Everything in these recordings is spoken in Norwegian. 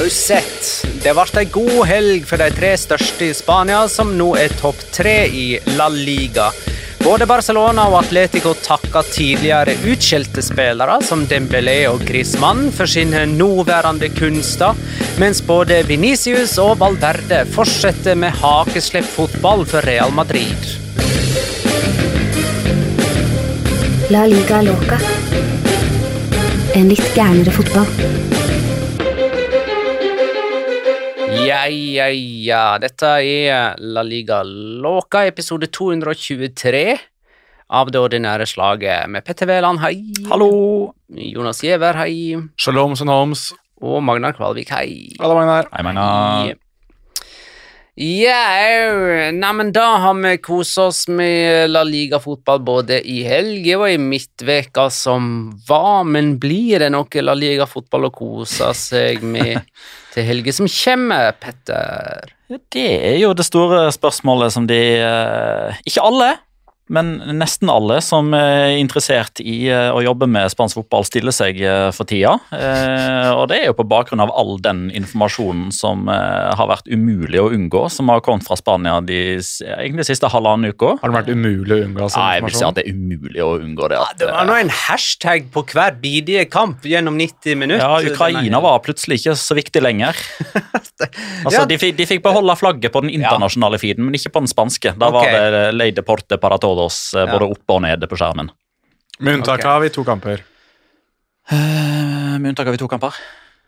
Har du sett? Det ble ei god helg for de tre største i Spania, som nå er topp tre i La Liga. Både Barcelona og Atletico takka tidligere utskjelte spillere som Dembélé og Griezmann for sine nåværende kunster, mens både Venicius og Valverde fortsetter med hakeslepp fotball for Real Madrid. La liga loca. En litt gærnere fotball. Ja, ja, ja. Dette er La Liga Låka, episode 223 av det ordinære slaget med Petter Wæland, hei. Hallo! Jonas Giæver, hei. Shalom son homs. Og Magnar Kvalvik, hei. Hallo, Magnar. Hei, Magnar. Ja, neimen da har vi kost oss med La Liga-fotball både i helga og i midtveka som var, men blir det noe La Liga-fotball å kose seg med til helga som kommer, Petter? Ja, Det er jo det store spørsmålet som de eh, Ikke alle, men nesten alle som er interessert i eh, å jobbe med spansk fotball, stiller seg eh, for tida. Eh, Og det er jo på bakgrunn av all den informasjonen som har vært umulig å unngå, som har kommet fra Spania de egentlig de siste halvannen uka. Har det vært umulig å unngå Nei, Ja, jeg vil si at det er umulig å unngå det. At, Det var nå en hashtag på hver bidige kamp gjennom 90 minutter. ja, Ukraina var plutselig ikke så viktig lenger. Altså, de, fikk, de fikk beholde flagget på den internasjonale feeden, men ikke på den spanske. Da var det Lady Porte para todos oss Ja. både oppe og nede på skjermen. Med unntak av i to kamper. Uh, Med unntak av i to kamper.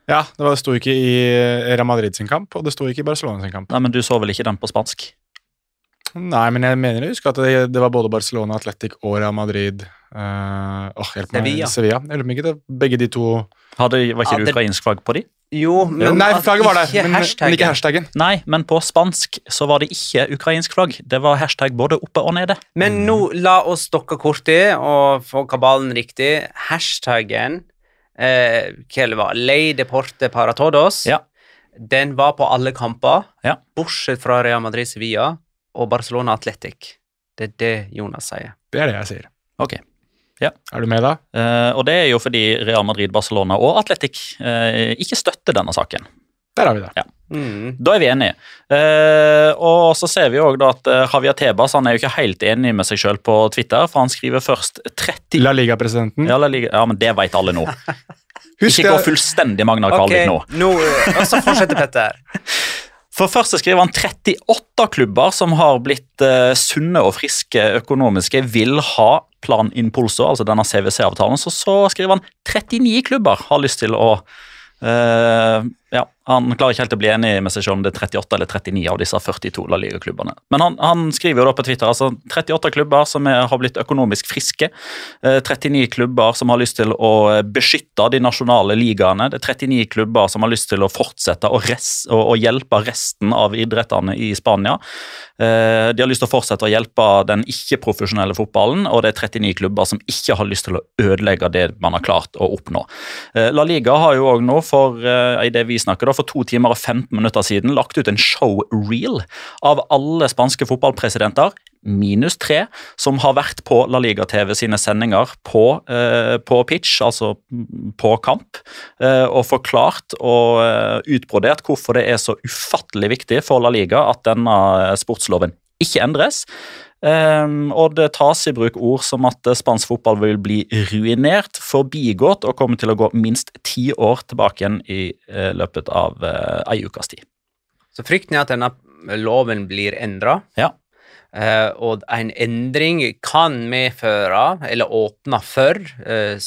Ja, Det var- det sto ikke i Real Madrid sin kamp, og det sto ikke i Barcelona sin kamp. Nei, men du så vel ikke den på spansk? Nei, men jeg mener jeg husker at det, det var både Barcelona, Atletic og Real Madrid. uh, meg. Sevilla. Sevilla. Jeg lurer på om ikke det begge de to Hadde, var ikke Ja, det ukrainsk flagg på de? Jo, men Nei, flagget var der, men, men ikke hashtaggen. Nei, men på spansk så var det ikke ukrainsk flagg. Det var hashtag både oppe og nede. Men nå la oss stokke korti og få kabalen riktig. Hashtaggen eh, hva det var Ley Deporte para todos. Ja. Den var på alle kamper, Ja. bortsett fra Real Madrid Sevilla og Barcelona Athletic. Det er det Jonas sier. Det er det jeg sier. Ok. Er du med, da? Eh, og det er jo fordi Real Madrid, Barcelona og Atletic eh, ikke støtter denne saken. Der har vi det. Ja. Mm. Da er vi enige. Eh, og så ser vi også at Javier Tebas han er jo ikke helt enig med seg sjøl på Twitter, for han skriver først 30 La Liga-presidenten. ja, La Liga, ja, men det vet alle nå. Husk Ikke gå fullstendig Magnar Ok, okay, nå. nå, og så fortsetter Petter. For først skriver han 38 klubber som har blitt eh, sunne og friske økonomiske, vil ha Plan Impulso, altså denne CWC-avtalen. Så, så skriver han 39 klubber har lyst til å eh, ja, Han klarer ikke helt å bli enig med seg selv om det er 38 eller 39 av disse 42 La Liga-klubbene. Men han, han, skriver jo da på Twitter altså 38 klubber som er, har blitt økonomisk friske. Eh, 39 klubber som har lyst til å beskytte de nasjonale ligaene. Det er 39 klubber som har lyst til å fortsette å, res, å, å hjelpe resten av idrettene i Spania. Eh, de har lyst til å fortsette å hjelpe den ikke-profesjonelle fotballen, og det er 39 klubber som ikke har lyst til å ødelegge det man har klart å oppnå. Eh, La Liga har jo òg nå, for eh, i det vi snakker da, for to timer og 15 minutter siden lagt ut en showreel av alle spanske fotballpresidenter, minus tre, som har vært på La Liga-TV sine sendinger på, eh, på, pitch, altså på kamp, eh, og forklart og eh, utbrodert hvorfor det er så ufattelig viktig for La Liga at denne sportsloven ikke endres. Um, og det tas i bruk ord som at spansk fotball vil bli ruinert, forbigått og kommer til å gå minst ti år tilbake igjen i uh, løpet av uh, ei ukes tid. Så frykten er at denne loven blir endra, Ja. uh, og en endring kan medføre, eller åpne for, uh,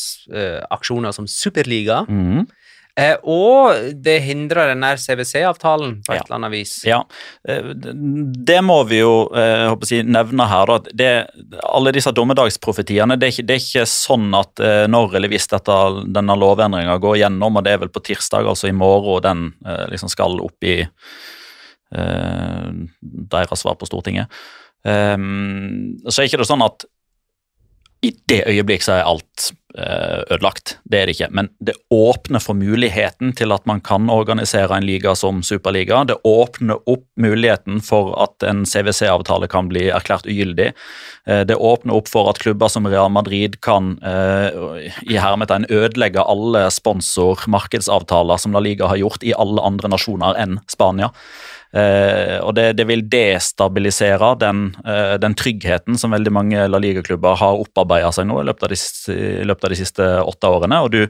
aksjoner som Superliga. Mhm. Uh, og det hindrer den der CWC-avtalen på et Ja. eller annet vis. Ja, eh, det må vi jo eh, håper jeg, å si, nevne her. Da. at Det, alle disse dommedagsprofetiene, det er ikke, det er ikke sånn at eh, når eller hvis dette, denne lovendringa går gjennom, og det er vel på tirsdag, altså i morgen, den eh, liksom skal opp i eh, deres svar på Stortinget, Um, så er ikke det sånn at i det øyeblikk så er alt eh, ødelagt. Det er det ikke. Men det åpner for muligheten til at man kan organisere en liga som superliga. Det åpner opp muligheten for at en CWC-avtale kan bli erklært ugyldig. Eh, det åpner opp for at klubber som Real Madrid kan eh, i hermetegn ødelegge alle sponsor-markedsavtaler som La Liga har gjort i alle andre nasjoner enn Spania. Eh, og det, det vil destabilisere den, eh, den tryggheten som veldig mange La Liga-klubber har opparbeida seg nå i løpet de, i løpet av de siste åtte årene. Og du,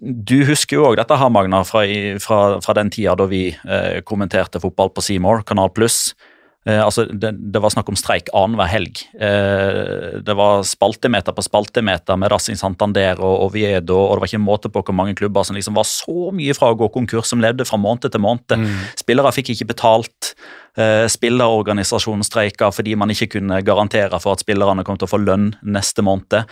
du husker jo òg dette her, Magna, fra, fra, fra den tida da vi eh, kommenterte fotball på Seymour, Kanal Pluss. Eh, altså, det, det var snakk om streik annenhver helg. Eh, det var spaltemeter på spaltemeter med Racing Santander og Oviedo, og det var ikke en måte på hvor mange klubber som liksom var så mye fra å gå konkurs, som levde fra måned til måned. Spillere fikk ikke betalt. Eh, spillerorganisasjonen streika fordi man ikke kunne garantere for at spillerne kom til å få lønn neste måned.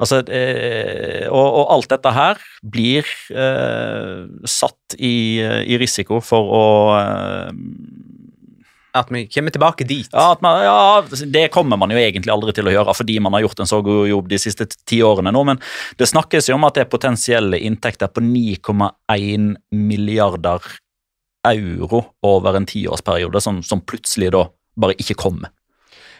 Altså, eh, og, og alt dette her blir eh, satt i, i risiko for å eh, At vi kommer tilbake dit. ja, man, ja, det kommer man jo egentlig aldri til å gjøre, fordi man har gjort en så god jobb de siste ti årene nå, men det snakkes jo om at det er potensielle inntekter på 9,1 milliarder euro over en tiårsperiode, som, som plutselig da bare ikke kommer.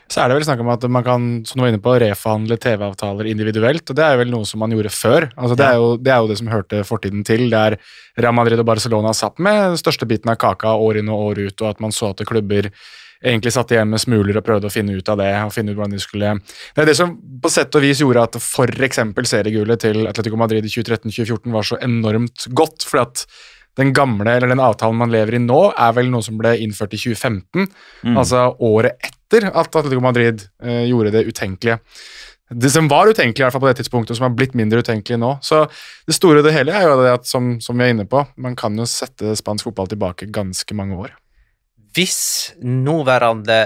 Så er det vel snakk om at man kan som du var inne på, reforhandle TV-avtaler individuelt, og det er vel noe som man gjorde før. Altså, det, er jo, det er jo det som hørte fortiden til, der Real Madrid og Barcelona satt med den største biten av kaka år inn og år ut, og at man så at klubber egentlig satt igjen med smuler og prøvde å finne ut av det. og finne ut hvordan de skulle... Det er det som på sett og vis gjorde at f.eks. seriegullet til Atletico Madrid i 2013-2014 var så enormt godt, fordi at den gamle, eller den avtalen man lever i nå, er vel noe som ble innført i 2015, altså året etter at Atletico Madrid eh, gjorde det utenkelige. Det som var utenkelig i hvert fall på det tidspunktet, som har blitt mindre utenkelig nå. Så det store og det hele er jo det at, som, som vi er inne på, man kan jo sette spansk fotball tilbake ganske mange år. Hvis nåværende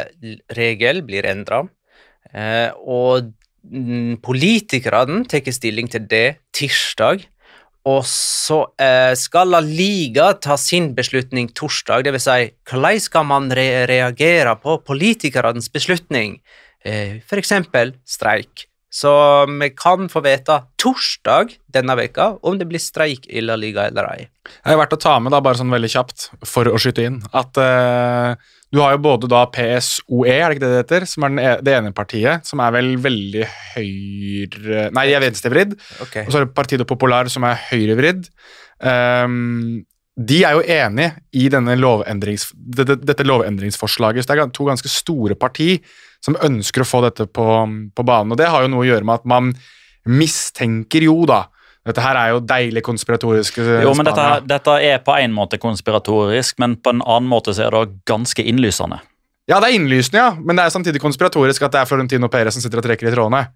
regel blir endra, eh, og mm, politikerne tar stilling til det tirsdag, og så eh, skal La Liga ta sin beslutning torsdag, dvs. Si, hvordan skal man re reagere på politikernes beslutning, eh, f.eks. streik? Så vi kan få vite torsdag denne veka om det blir streik i La Liga eller ei. Det er verdt å ta med, da, bare sånn veldig kjapt, for å skyte inn, at eh, du har jo både da PSOE, er det ikke det det heter, som er den, e- det ene partiet, som er vel veldig høyre... Nei, de er venstrevridd. Okay. Og så er det Partido Popular, som er høyrevridd. Um, de er jo enige i lovendrings, dette, dette lovendringsforslaget. Så det er to ganske store parti som ønsker å få dette på, på banen. Og det har jo noe å gjøre med at man mistenker jo, da, Dette her er jo deilig konspiratorisk. Jo, men dette, dette er på en måte konspiratorisk, men på en annen måte så er det ganske innlysende. Ja, det er innlysende, ja, men det er samtidig konspiratorisk at det er Florentino Perez som sitter og trekker i trådene.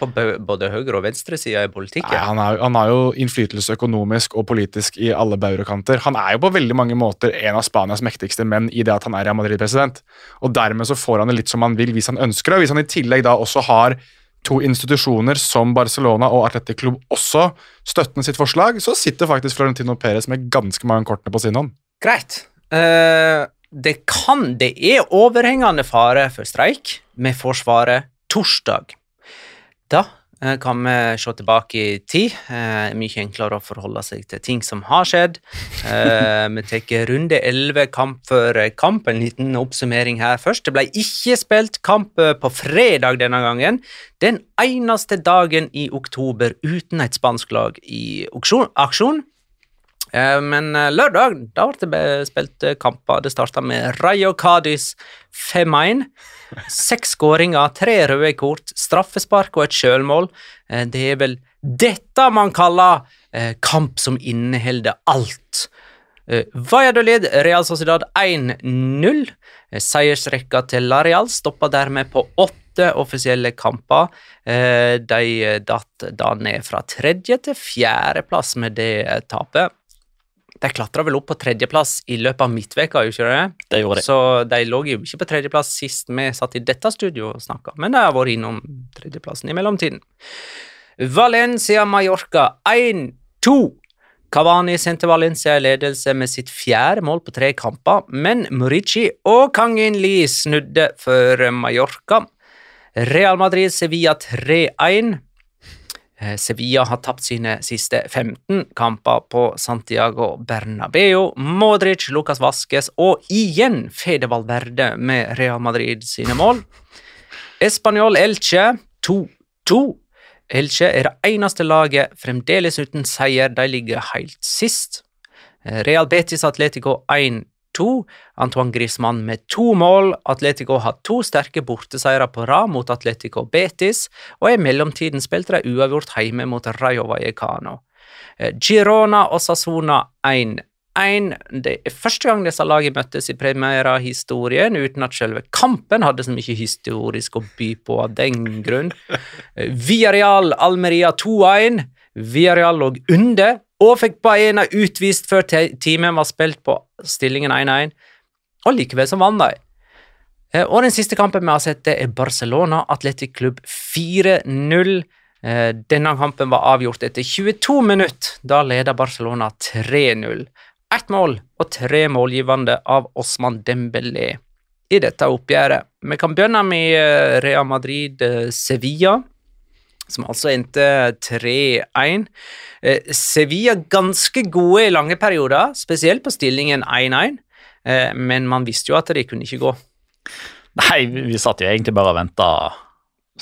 På både høyre- og venstresida i politikken. Nei, han, er, han har jo innflytelse økonomisk og politisk i alle baurekanter. Han er jo på veldig mange måter en av Spanias mektigste menn i det at han er Real Madrid-president. Og dermed så får han det litt som han vil hvis han ønsker det. Og hvis han i tillegg da også har to institusjoner som Barcelona og Atletic Klubb også støttende sitt forslag, så sitter faktisk Florentino Perez med ganske mange kortene på sin hånd. Greit. Uh, det kan Det er overhengende fare for streik med Forsvaret torsdag. Da kan vi se tilbake i tid. Eh, mye enklere å forholde seg til ting som har skjedd. Eh, vi tar runde 11 kamp for kamp. En liten oppsummering her først. Det ble ikke spilt kamp eh, på fredag denne gangen. Den eneste dagen i oktober uten et spansk lag i aksjon. Eh, Men eh, lørdag da ble det spilt eh, kamper. Det starta med Rayo Cádiz 5-1. Seks skåringer, tre røde kort, straffespark og et sjølmål. Det er vel dette man kaller kamp som inneholder alt. Valladolid Real Sociedad 1-0. Eh, Seiersrekka til Lareal stoppa dermed på åtte offisielle kamper. De datt da ned fra tredje til fjerdeplass med det tapet. De klatra vel opp på tredjeplass i løpet av midtveka, ikke det? Det gjorde de. Så de lå jo ikke på tredjeplass sist vi satt i dette studio og snakka, men de har vært innom tredjeplassen i mellomtiden. Valencia Mallorca 1-2. Cavani sendte Valencia i ledelse med sitt fjerde mål på tre kamper, men Murici og Kangin Lee snudde for Mallorca. Real Madrid Sevilla 3-1. Eh, Sevilla har tapt sine siste 15 kamper på Santiago Bernabeu. Modric, Lucas Vasques og igjen Fede Valverde med Real Madrid sine mål. Español Elche 2-2. Elche er det eneste laget fremdeles uten seier, de ligger helt sist. Eh, Real Betis Atletico 1-2. Antoine Griezmann med to mål. Atletico har to sterke borteseiere på rad mot Atletico Betis, og i mellomtiden spilte de uavgjort hjemme mot Rayo Vallecano. Eh, Girona og Sassona 1-1. Det er første gang disse lagene møttes i premierehistorien, uten at selve kampen hadde så mye historisk å by på av den grunn. Eh, Villarreal Almeria 2-1. Villarreal lå under og fikk Baena utvist før timen var spilt på stillingen 1-1, og likevel så vant de. Eh, Og den siste kampen vi har sett, det er Barcelona-Atletic Klubb 4-0. Eh, Denne kampen var avgjort etter 22 minutter. Da leder Barcelona 3-0. Ett mål og tre målgivende av Osman Dembélé i dette oppgjøret. Vi kan begynne med eh, Real Madrid-Sevilla, som altså endte 3-1. Eh, Sevilla ganske gode i lange perioder, spesielt på stillingen 1-1, eh, men man visste jo at det kunne ikke gå. Nei, vi vi satt jo egentlig bare og venta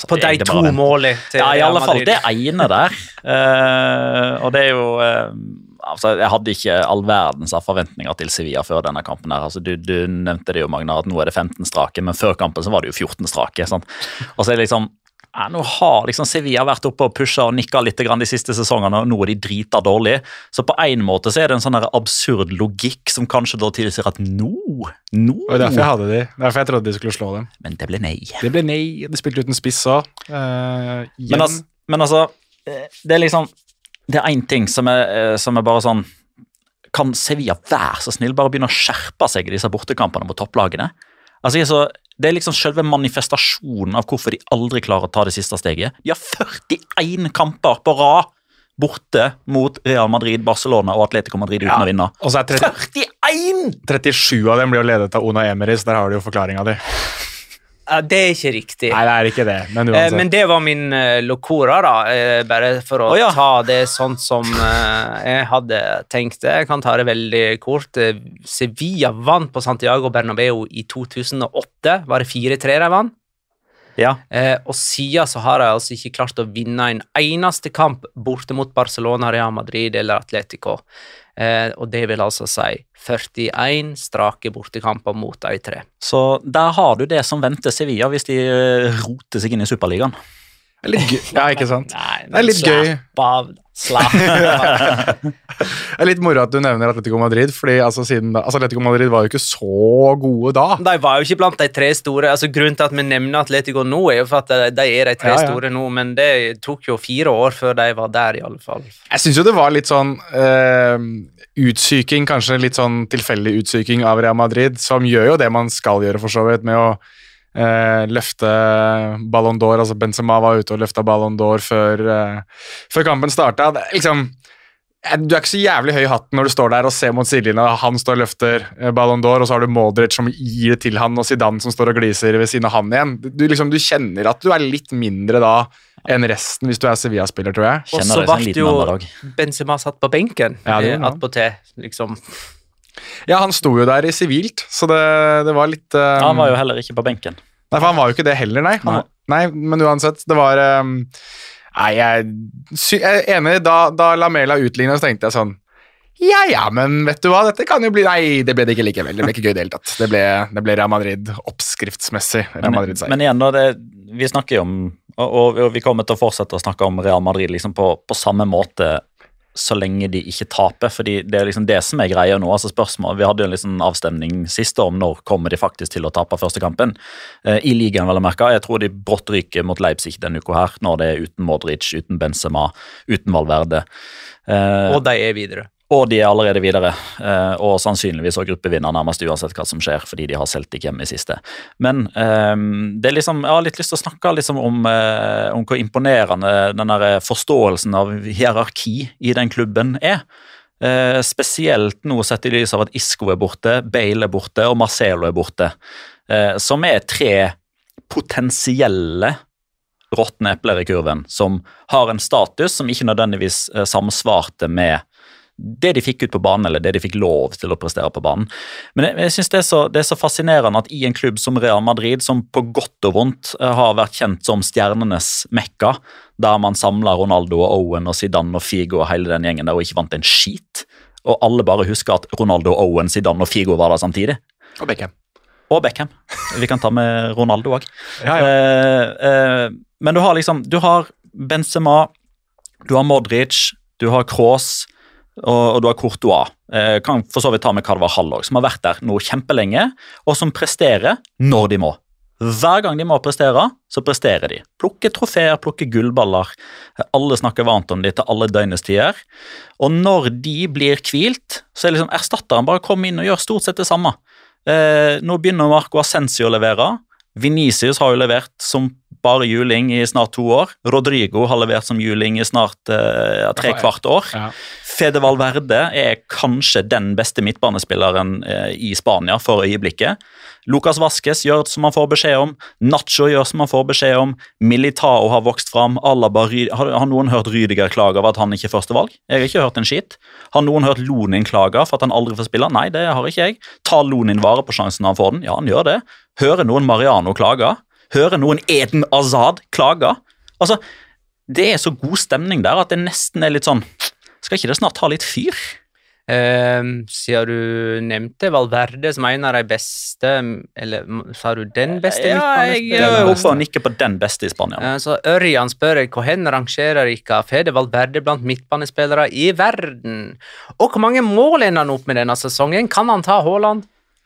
På de to målene til Ja, i alle fall det ene der. Uh, og det er jo uh, altså, Jeg hadde ikke all verdens forventninger til Sevilla før denne kampen. her. Altså, du, du nevnte det jo, Magna, at nå er det 15 strake, men før kampen så var det jo 14 strake. Sant? Og så er det liksom ja, Nå har liksom Sevilla vært oppe og pusha og nikka litt de siste sesongene, og nå er de drita dårlige. Så på en måte så er det en sånn absurd logikk som kanskje da tilsier at nå, nå Og derfor jeg hadde de. Derfor jeg trodde de skulle slå dem. Men det ble nei. Det ble nei. De spilte uten spiss òg. Uh, Men, altså, men altså, eh, det er liksom Det er én ting som er, eh, som er bare sånn Kan Sevilla være så snill bare begynne å skjerpe seg i disse bortekampene mot topplagene? Altså, jeg er så, Det er liksom selve manifestasjonen av hvorfor de aldri klarer å ta det siste steget. De har 41 kamper på rad borte mot Real Madrid, Barcelona og Atletico Madrid uten Ja. å vinne. Og så er 30, 41! 37 av dem blir jo ledet av Ona Emery, så der har du jo forklaringa di. Ja, det er ikke riktig. Nei, det er ikke det, men Eh, uansett. Men det var min uh, locora, da. eh, bare for å oh, ja. ta det sånn som eh, jeg hadde tenkt det. Jeg kan ta det veldig kort. Eh, Sevilla vant på Santiago Bernabeu i 2008. Var det 4-3 de vant? Ja. Eh, og siden så har de altså ikke klart å vinne en eneste kamp borte mot Barcelona, Real Madrid eller Atletico. Eh, og det vil altså si 41 strake bortekamper mot de tre. Så der har du det som venter Sevilla hvis de eh, roter seg inn i Superligaen. Det er litt gøy. Ja, ikke sant? Nei, Det er litt gøy. av. Slapp. Det er litt moro at du nevner Atletico Madrid, fordi altså, siden altså, Atletico Madrid var jo ikke så gode da. De var jo ikke blant de tre store. altså Grunnen til at vi nevner Atletico nå, er jo for at de, de er de tre Ja, ja. store nå, men det tok jo fire år før de var der, i alle fall. Jeg syns jo det var litt sånn eh, utsyking, kanskje litt sånn tilfeldig utsyking av Real Madrid, som gjør jo det man skal gjøre, for så vidt, med å eh, løfte Ballon d'Or. Altså Benzema var ute og løfta Ballon d'Or før, eh, før kampen starta. Liksom, eh, du er ikke så jævlig høy i hatten når du står der og ser mot sidelinja, han står og løfter eh, Ballon d'Or, og så har du Modric som gir det til han, og Zidane som står og gliser ved siden av han igjen. Du, liksom, du kjenner at du er litt mindre da enn resten hvis du er Sevilla-spiller, tror jeg. Og så ble jo. Benzema satt på benken Ja, det eh, han. attpåtil, liksom. Ja, han sto jo der i sivilt, så det, det var litt Ja, Han var jo heller ikke på benken. Nei, for han var jo ikke det heller, nei. Han, nei. men uansett, det var um, Nei, jeg, jeg er enig. Da, da Lamela utligna, så tenkte jeg sånn Ja ja, men vet du hva, dette kan jo bli Nei, det ble det ikke likevel. Det ble ikke gøy i det hele tatt. Det ble, det ble Real Madrid oppskriftsmessig. Real Madrid-seier. men igjen, da, det, vi snakker jo om og, og, og vi kommer til å fortsette å snakke om Real Madrid liksom på, på samme måte så lenge de ikke taper. fordi Det er liksom det som er greia nå. altså spørsmål, Vi hadde jo en liksom avstemning sist om når kommer de faktisk til å tape første kampen. Eh, I ligaen, vel å merke. Jeg tror de brått ryker mot Leipzig denne uka her, når det er uten Modric, uten Benzema, uten Valverde. Eh, Og de er videre. Og de er allerede videre, eh, og sannsynligvis også gruppevinner nærmest uansett hva som skjer, fordi de har Celtic hjemme i siste. Men eh, det er liksom, jeg har litt lyst til å snakke liksom om, eh, om hvor imponerende den forståelsen av hierarki i den klubben er. Spesielt nå sett i lys av at Isco er borte, Bale er borte og Marcelo er borte. Som er tre potensielle råtne epler i kurven, som har en status som ikke nødvendigvis samsvarte med det de fikk ut på banen, eller det de fikk lov til å prestere på banen. Men jeg, jeg synes det, er så- det er så fascinerende at i en klubb som Real Madrid, som på godt og vondt eh, har vært kjent som stjernenes mekka, der man samla Ronaldo og Owen og Zidane og Figo og hele den gjengen der og ikke vant en skit, og alle bare husker at Ronaldo, Owen, Zidane og Figo var der samtidig, Og Beckham. og Beckham. Vi kan ta med Ronaldo òg. Ja, ja. Eh, eh, men du har liksom Du har Benzema, du har Modric, du har Kroos og, og du har Courtois. Eh, kan for så vidt ta med Carvajal òg, som har vært der nå kjempelenge, og som presterer når de må. Hver gang de må prestere, så presterer de. Plukke trofeer, plukke gullballer. Alle snakker varmt om de til alle døgnets tider. Og når de blir hvilt, så er liksom erstatteren bare kom inn og gjør stort sett det samme. Eh, nå begynner Marco Ascencio å levere. Vinicius har jo levert som bare juling i snart to år. Rodrigo har levert som juling i snart uh, tre kvart år. Ja. Fede Valverde er kanskje den beste midtbanespilleren uh, i Spania for øyeblikket. Lucas Vasques gjør som han får beskjed om. Nacho gjør som han får beskjed om. Militao har vokst fram. Alaba, har, har noen hørt Rydiger klage over at han ikke er førstevalg? Jeg har ikke hørt en skit. Har noen hørt Lonin klage for at han aldri får spille? Nei, det har ikke jeg. Tar Lonin vare på sjansen når han får den? Ja, han gjør det. Hører noen Mariano klage? Hører noen Eden Azad klage? Altså, det er så god stemning der at det nesten er litt sånn Skal ikke det snart ta litt fyr? Eh, siden du nevnte Valverde som en av de beste Eller sa du den beste Ja, jeg er oppe og nikker på den beste i Spania. Eh, Så Ørjan spør hvor hen rangerer ikke Fede Valverde blant midtbanespillere i verden? Og hvor mange mål ender han opp med denne sesongen? Kan han ta Haaland?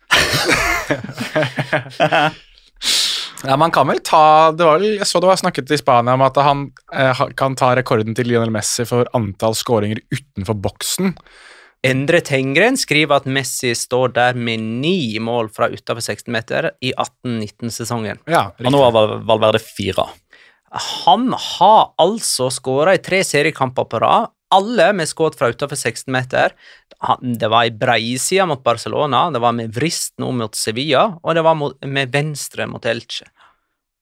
Ja, man kan vel ta det var Jeg så det var snakket i Spania om at han eh, kan ta rekorden til Lionel Messi for antall skåringer utenfor boksen. Endre Tengren skriver at Messi står der med ni mål fra utenfor 16 meter i 18-19-sesongen. Ja, Og nå har Val- Valverde fire. Han har altså skåra i tre seriekamper på rad, alle med skudd fra utenfor 16 meter. Det var i breisida mot Barcelona, det var med vrist nå mot Sevilla, og det var med venstre mot Elche.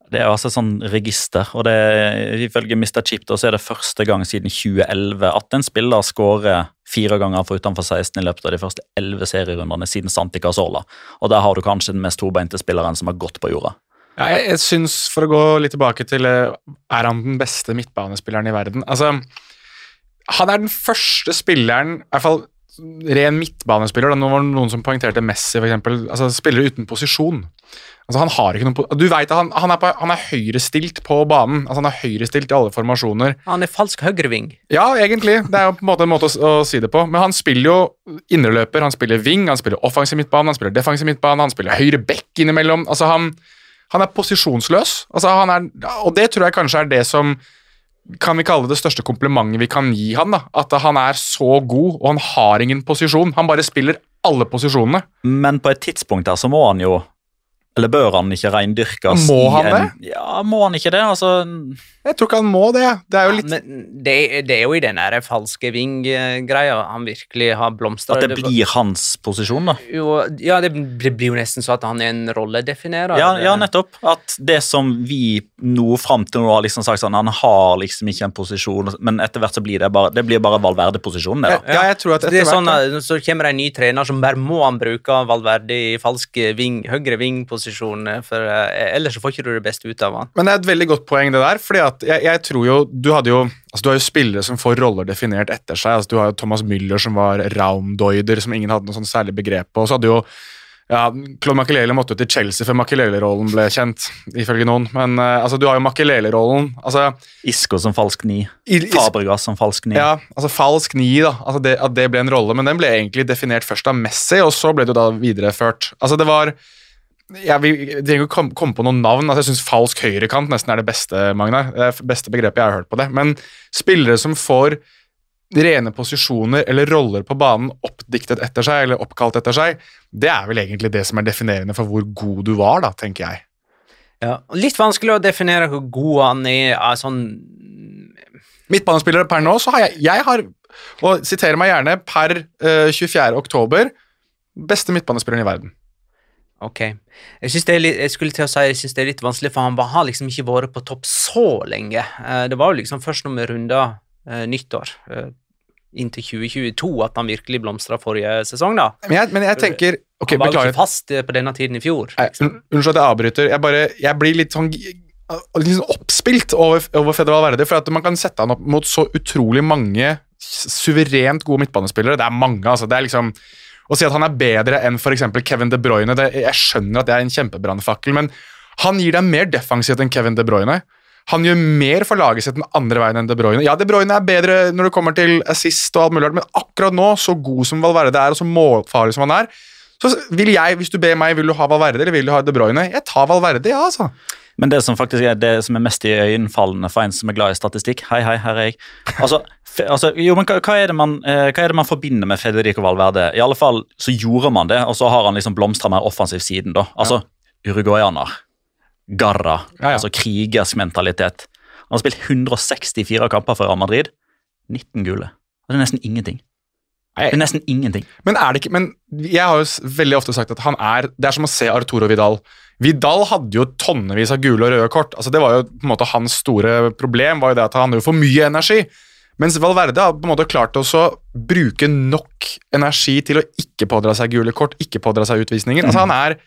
Det er altså et sånn register, og det, ifølge Mr. Chip da, så er det første gang siden 2011 at en spiller skårer fire ganger for utenfor 16 i løpet av de første elleve serierundene siden Santi Casola. Og der har du kanskje den mest tobeinte spilleren som har gått på jorda. Ja, jeg, jeg syns, for å gå litt tilbake til eh, Er han den beste midtbanespilleren i verden? Altså, han er den første spilleren, i hvert fall ren midtbanespiller. Da. Nå var det noen som poengterte Messi, eksempel. Altså, spillere uten posisjon. Altså, han har ikke noen Du vet at han, han, er på, han er høyrestilt på banen. Altså, han er høyrestilt i alle formasjoner. Han er falsk høyreving. Ja, egentlig. Det er jo på en måte en måte å, å si det på. Men han spiller jo indreløper, han spiller wing, han spiller offensiv midtbane, han spiller defensiv midtbane, han spiller høyre back innimellom. Altså, han, han er posisjonsløs. Altså, han er, og det tror jeg kanskje er det som kan vi kalle det største komplimentet vi kan gi han da. At han er så god, og han har ingen posisjon. Han bare spiller alle posisjonene. Men på et tidspunkt der så må han jo Eller bør han ikke reindyrkes? Må han en, Ja, må han ikke det? Altså, Jeg tror ikke han må det. Det er jo litt Men det, det er jo i den der falske ving-greia han virkelig har blomstra. at det blir hans posisjon, da. jo, Ja, det blir jo nesten så at han er en rolledefinerer. Ja, ja, nettopp. At det som vi nå fram til nå har liksom sagt sånn, han har liksom ikke en posisjon, men etter hvert så blir det bare, det blir bare Valverde-posisjonen. det da. Ja, jeg tror at etter hvert... sånn Så kommer det en ny trener som bare må han bruke Valverde i falsk ving, høyre ving-posisjon, for eh, ellers så får ikke du det beste ut av han. Men det er et veldig godt poeng, det der. fordi at jeg, jeg tror jo Du hadde jo altså du har jo spillere som får roller definert etter seg. altså Du har jo Thomas Müller, som var raumdoider, som ingen hadde noe sånn særlig begrep på. Og så hadde jo ja, Claude Makelele måtte jo til Chelsea før Makelele-rollen ble kjent, ifølge noen. Men uh, altså, du har jo Makelele-rollen. altså Isco som falsk ni. Fabregas som falsk ni. Ja, altså falsk ni, da. Altså det, at det ble en rolle, men den ble egentlig definert først av Messi, og så ble det jo da videreført. Altså det var ja, Vi vi trenger ikke komme på noen navn. altså Jeg syns falsk høyrekant nesten er det beste, Magnar. Det er beste begrepet jeg har hørt på det. Men spillere som får rene posisjoner eller roller på banen oppdiktet etter seg, eller oppkalt etter seg, det er vel egentlig det som er definerende for hvor god du var, da, tenker jeg. Ja. Litt vanskelig å definere hvor god han er sånn Midtbanespillere per nå, så har jeg, jeg har, og siterer meg gjerne, per uh, 24. oktober, beste midtbanespilleren i verden. Ok. Jeg, synes det er litt, jeg skulle til å si jeg syns det er litt vanskelig, for han har liksom ikke vært på topp så lenge. Eh, Det var jo liksom først når vi runda eh, nyttår, eh, inntil 2022, at han virkelig blomstra forrige sesong, da. Men jeg, men jeg tenker Ok, han var jo ikke fast på denne tiden i fjor. Nei, Unnskyld at jeg avbryter. Jeg, bare, jeg blir litt sånn, sånn oppspilt over, over Federal Verde, for at man kan sette han opp mot så utrolig mange suverent gode midtbanespillere. Det er mange, altså. Det er liksom Å si at han er bedre enn f.eks. Kevin De Bruyne det, Jeg skjønner at det er en kjempebrannfakkel, men han gir deg mer defensivt enn Kevin De Bruyne. Han gjør mer for laget sitt den andre veien enn De Bruyne. Ja, De Bruyne er bedre når det kommer til assist, og alt mulig, men akkurat nå, så god som Valverde er, og så målfarlig som han er, så vil jeg, hvis du ber meg, vil du ha Valverde eller vil du ha De Bruyne? Jeg tar Valverde, ja, altså. Men det som faktisk er det som er mest iøynefallende for en som er glad i statistikk Hei, hei, her er jeg. Altså, altså, jo, men hva, hva, er det man, eh, hva er det man forbinder med Federico Valverde? I alle fall så gjorde man det, og så har han liksom blomstra mer offensiv siden. da. Altså, uruguayaner. Garra. Ja, ja. Altså krigersk mentalitet. Han har spilt 164 kamper for Real Madrid. 19 gule. Det er nesten ingenting. Det er nesten ingenting. Men er det ikke Men jeg har jo veldig ofte sagt at han er Det er som å se Arturo Vidal. Vidal hadde jo tonnevis av gule og røde kort. Altså Det var jo på en måte hans store problem. var jo det at Han hadde jo for mye energi. Mens Valverde har på en måte klart å bruke nok energi til å ikke pådra seg gule kort, ikke pådra seg utvisninger. Altså Han er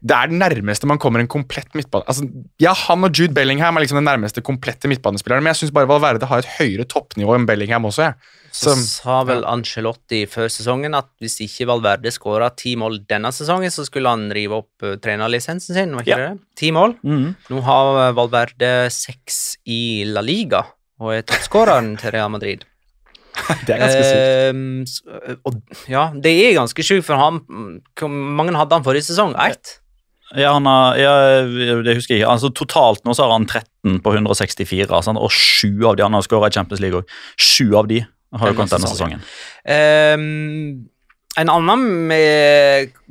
det er det nærmeste man kommer en komplett midtbane. Altså, ja, Han og Jude Bellingham er liksom den nærmeste komplette midtbanespilleren, men jeg syns bare Valverde har et høyere toppnivå enn Bellingham også. Jeg. Så Som- sa vel Ancelotti før sesongen at hvis ikke Valverde skåra ti mål denne sesongen, så skulle han rive opp uh, trenerlisensen sin, var ikke Ja. det? Ti mål. Mhm. Nå har uh, Valverde seks i La Liga og er toppskåreren til Real Madrid. Det er ganske sykt. Uh, og, ja, det er ganske sjukt, for han Hvor mange hadde han forrige sesong? Ett? Ja, han har, ja, det husker jeg ikke. Altså, totalt nå så har han 13 på 164, sant? og sju av de han har skåra i Champions League òg. Sju av de har jo kommet denne sesongen. Ehm, en annen vi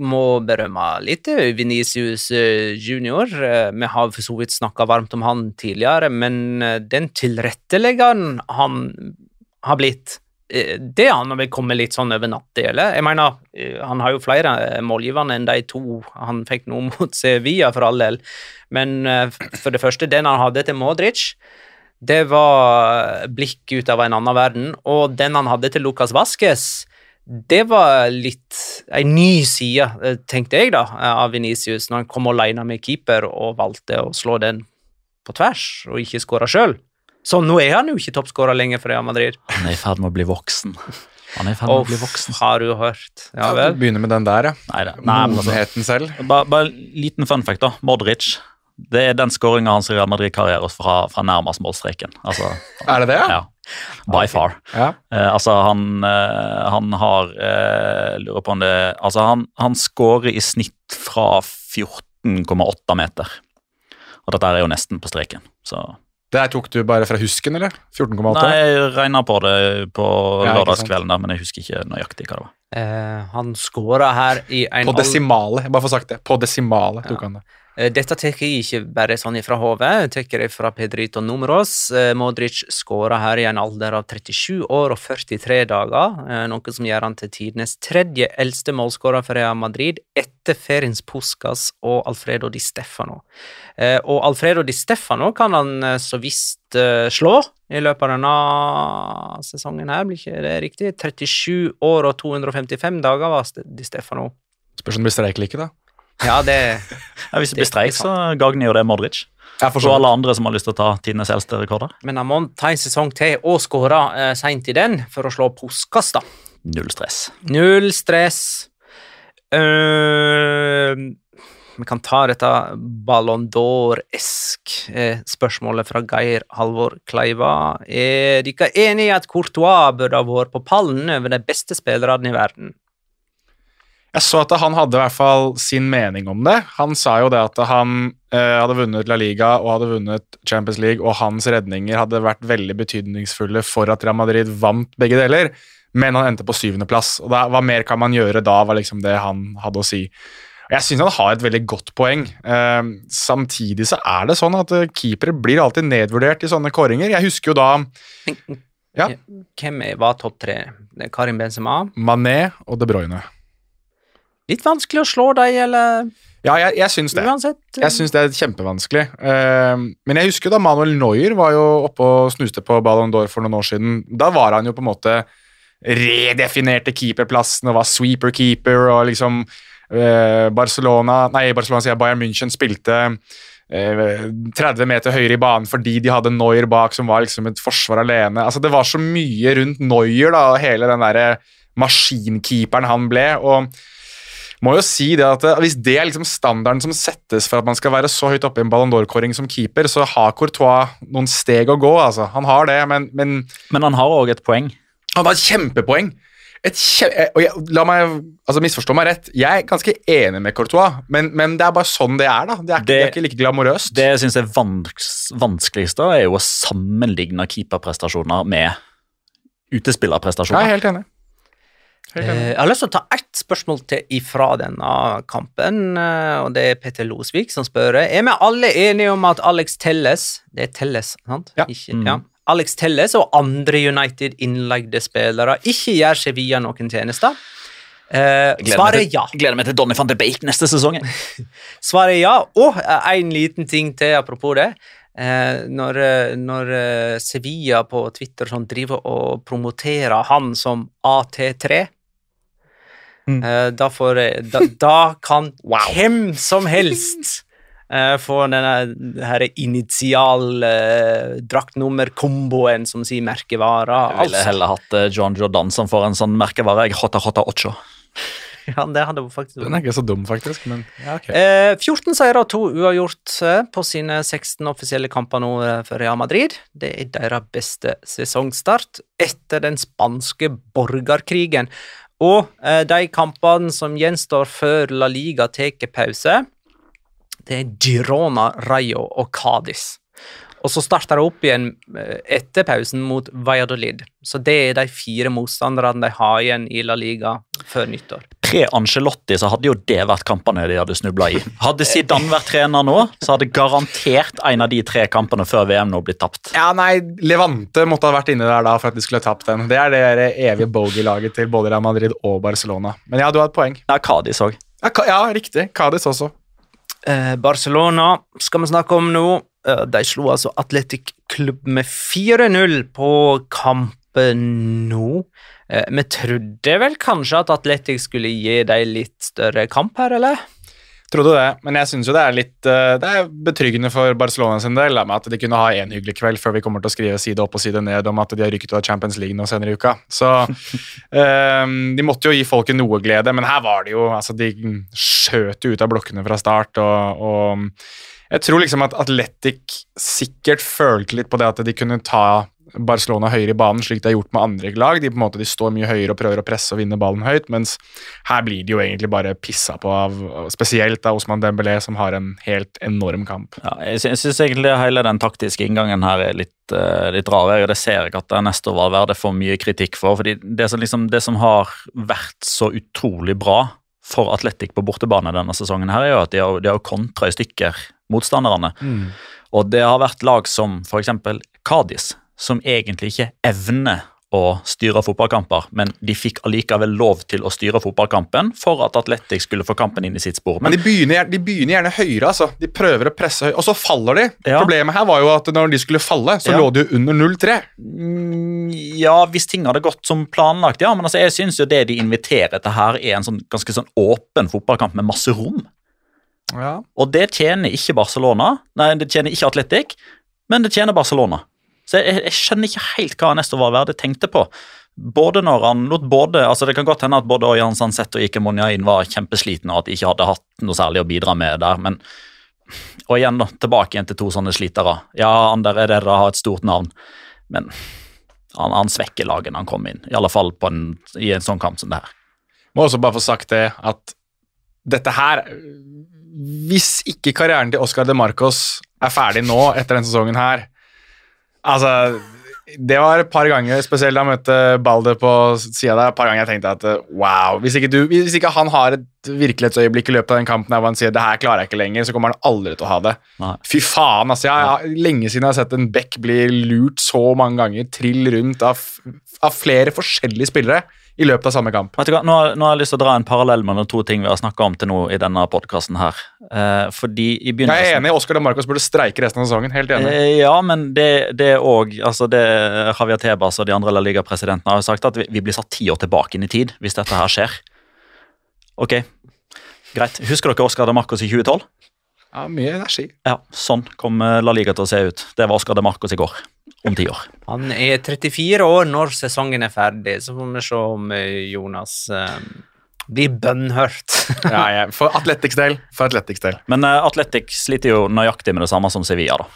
må berømme litt, Venicius eh, junior. Eh, Vi har for så vidt snakka varmt om han tidligere, men eh, den tilretteleggeren han har blitt det har han vel kommet litt sånn over natta, eller? Jeg mener, han har jo flere målgivende enn de to han fikk nå mot Sevilla, for all del. Men for det første, den han hadde til Modric, det var blikk ut av en annen verden. Og den han hadde til Lucas Vasques, det var litt ei ny side, eh, tenkte jeg, da, av Venicius, når han kom alene med keeper og valgte å slå den på tvers, og ikke skåre sjøl. Så nå er han jo ikke toppskårer lenger for Real Madrid. Han er i ferd med å bli voksen. Han er i ferd med å bli voksen. har du hørt? Ja vel. begynner med den der, ja. Altså, Modenheten selv. bare, bare en liten fun fact, da. Modric. Det er den skåringa hans i Real Madrid-karriere fra, fra nærmest målstreken. Altså, Er det det? ja. By far. Ja. Uh, altså, han, uh, han har uh, Lurer på om det Altså, han, han skårer i snitt fra 14,8 meter. Og dette er jo nesten på streken, så Det her tok du bare fra husken, eller? 14,8? Nei, jeg regna på det på Ja, lørdagskvelden, der, men jeg husker ikke nøyaktig hva det var. Eh, han skåra her i en På al- desimale. bare for å sagt det. På desimale tok han det. Eh, Dette tar jeg ikke bare sånn fra hodet, jeg tar det fra Pedrito Numeros. Eh, Modric skåra her i en alder av 37 år og 43 dager, eh, noe som gjør han til tidenes tredje eldste målskårer for Real Madrid, etter Ferins Puscas og Alfredo Di Stefano. Og Alfredo Di Stefano kan han så visst slå i løpet av denne sesongen her, blir ikke det riktig? 37 år og 255 dager var Di Stefano. Spørs om det blir streik eller ikke, da. Ja, det Ja, hvis det blir Det streik, så gagner jo det Modric. Og alle andre som har lyst til å ta tidenes eldste rekorder. Men må ta en sesong til og skåre eh, seint i den for å slå Puskas, da. Null stress. Null stress. Uh, vi kan ta dette Ballon d'Or-esk eh, spørsmålet fra Geir Halvor Kleiva. Er dere enig i at Courtois burde ha vært på pallen over de beste spillerne i verden? Jeg så at han hadde i hvert fall sin mening om det. Han sa jo det at han eh, hadde vunnet La Liga og hadde vunnet Champions League, og hans redninger hadde vært veldig betydningsfulle for at Real Madrid vant begge deler, men han endte på syvendeplass. Og da, hva mer kan man gjøre da, var liksom det han hadde å si. Jeg syns han har et veldig godt poeng. Eh, samtidig så er det sånn at eh, keepere blir alltid nedvurdert i sånne kåringer. Jeg husker jo da Ja. Hvem var topp tre? Karim Benzema. Mané og De Bruyne. Litt vanskelig å slå deg, eller Ja, jeg, jeg syns det. uansett? Jeg syns det er kjempevanskelig. Uh, men jeg husker da Manuel Neuer var jo oppe og snuste på Ballon d'Or for noen år siden. Da var han jo på en måte redefinerte keeperplassen og var sweeper-keeper og liksom eh, Barcelona Nei, Barcelona sier Bayern München spilte eh, 30 meter høyere i banen fordi de hadde Neuer bak, som var liksom et forsvar alene. Altså Det var så mye rundt Neuer da, og hele den derre maskinkeeperen han ble. og må jo si det at eh, Hvis det er liksom standarden som settes for at man skal være så høyt oppe i en Ballon d'Or-kåring som keeper, så har Courtois noen steg å gå. altså. Han har det, men, men Men han har òg et poeng. han har et kjempepoeng. Et kje eh, og jeg, la meg altså misforstå meg rett, jeg er ganske enig med Courtois, men, men det er bare sånn det er. da. Det er, det, Det- er ikke like glamorøst. Det jeg syns er vans vanskeligst, da, er jo å sammenligne keeperprestasjoner med Jeg er helt enig. Eh, Jeg har lyst til å ta ett spørsmål til ifra denne kampen, eh, og det er Petter Losvik som spør. Er vi alle enige om at Alex Telles Det er Telles, sant? Ja. Ikke, Mm. ja. Alex Telles og andre United innleide spillere ikke gjør Sevilla noen tjenester? Eh, svaret er til- ja. Gleder meg til Donny van de Beek neste sesong. Svaret er ja. Og eh, en liten ting til apropos det. Eh, når, når Sevilla på Twitter sånn driver og promoterer han som AT3 Mm. eh, da, får, eh, da, da kan hvem som helst eh, få denne her initial eh, draktnummer-komboen som sier merkevare. Jeg ville heller hatt John Jordan som får en sånn merkevare. Jeg hotta, hotta, ocho. Ja, det hadde faktisk Den er ikke så dum, faktisk, men ja, ok. Eh, 14 seire og to uavgjort på sine 16 offisielle kamper nå for Real Madrid. Det er deres beste sesongstart etter den spanske borgerkrigen. Og eh, de kampene som gjenstår før La Liga tar pause, det er Girona, Rayo og Cádiz. Og så starter det opp igjen eh, etter pausen mot Valladolid. Så det er de fire motstanderne de har igjen i La Liga før nyttår. Pre Angelotti så hadde jo det vært kampene de hadde snubla i. Hadde Zidane vært trener nå, så hadde garantert en av de tre kampene før VM nå blitt tapt. Ja, nei, Levante måtte ha vært inne der da for at de skulle ha tapt den. Det er det evige bogey-laget til både Real Madrid og Barcelona. Men ja, du har et poeng. Ja, Cádiz òg. Ja, ja riktig. Cádiz også. Eh, Barcelona skal vi snakke om nå. Eh, de slo altså Atletic Klubb med 4-0 på kampen nå. Eh, vi trodde vel kanskje at Atletic skulle gi dem litt større kamp her, eller? Trodde det, men jeg syns jo det er litt eh, Det er betryggende for Barcelona sin del med at de kunne ha en hyggelig kveld før vi kommer til å skrive side opp og side ned om at de har rykket ut av Champions League nå senere i uka. Så eh, de måtte jo gi folket noe glede, men her var det jo altså De skjøt jo ut av blokkene fra start, og, og jeg tror liksom at Atletic sikkert følte litt på det at de kunne ta Barcelona høyere i banen, slik de har gjort med andre lag. De på en måte de står mye høyere og prøver å presse og vinne ballen høyt, mens her blir de jo egentlig bare pissa på av spesielt av Osman Dembélé, som har en helt enorm kamp. Ja, jeg sy- syns egentlig hele den taktiske inngangen her er litt, uh, litt rar. og Det ser jeg at Nestor Valverde får mye kritikk for. fordi det som, liksom, det som har vært så utrolig bra for Atletic på bortebane denne sesongen, her er jo at de har, de har kontra i stykker motstanderne. Og det har vært lag som f.eks. Cádiz, som egentlig ikke evner å styre fotballkamper, men de fikk allikevel lov til å styre fotballkampen for at Atletic skulle få kampen inn i sitt spor. Men de begynner, de begynner gjerne høyere, altså. De prøver å presse høyere, og så faller de. Ja. Problemet her var jo at når de skulle falle, så Ja. lå de jo under 0-3. Mm, Ja, hvis ting hadde gått som planlagt, ja. Men altså, jeg syns jo det de inviterer til her, er en sånn, ganske sånn åpen fotballkamp med masse rom. Ja. Og det tjener ikke Barcelona. Nei, det tjener ikke Atletic, men det tjener Barcelona. Så jeg, jeg skjønner ikke helt hva Ernesto Valverde tenkte på. Både når han lot både, altså Det kan godt hende at både Ørjan Sansett og Ike Monjain var kjempeslitne, og at de ikke hadde hatt noe særlig å bidra med der. men Og igjen, da, tilbake igjen til to sånne slitere. Ja, Ander Edera har et stort navn, men han, han svekker laget når han kommer inn. I alle fall en, i en sånn kamp som det her. Må også bare få sagt det at dette her Hvis ikke karrieren til Oscar de Marcos er ferdig nå etter denne sesongen her Altså det var et par ganger, spesielt da jeg møtte Balde på sida der, et par ganger jeg tenkte at eh, wow Hvis ikke, du, hvis ikke han har et virkelighetsøyeblikk i løpet av den kampen der hvor han sier det her klarer jeg ikke lenger, så kommer han aldri til å ha det. Nei. Fy faen, altså. Jeg, jeg, lenge siden jeg har sett en back bli lurt så mange ganger, trill rundt av, av flere forskjellige spillere i løpet av samme kamp. Vet du hva, nå, har- nå har jeg lyst til å dra en parallell mellom to ting vi har snakka om til nå i denne podkasten her. Eh, fordi i Jeg er enig, Oscar de Marcos burde streike resten av sesongen. Helt enig. Eh, Ja, men det det òg altså det Javier Tebas og de andre La Liga-presidentene har jo sagt at vi, vi blir satt ti år tilbake inn i tid hvis dette her skjer. Ok, greit. Husker dere Oscar de Marcos i 2012? Ja, Mye energi. Ja, sånn kom La Liga til å se ut. Det var Oscar de Marcos i går. Om ti år. Han er 34 år når sesongen er ferdig, så får vi se om eh, Jonas eh, blir bønnhørt. Ja, ja. For Atletics del. For Atletics del. Men uh, Atletic sliter jo nøyaktig med det samme som Sevilla, da.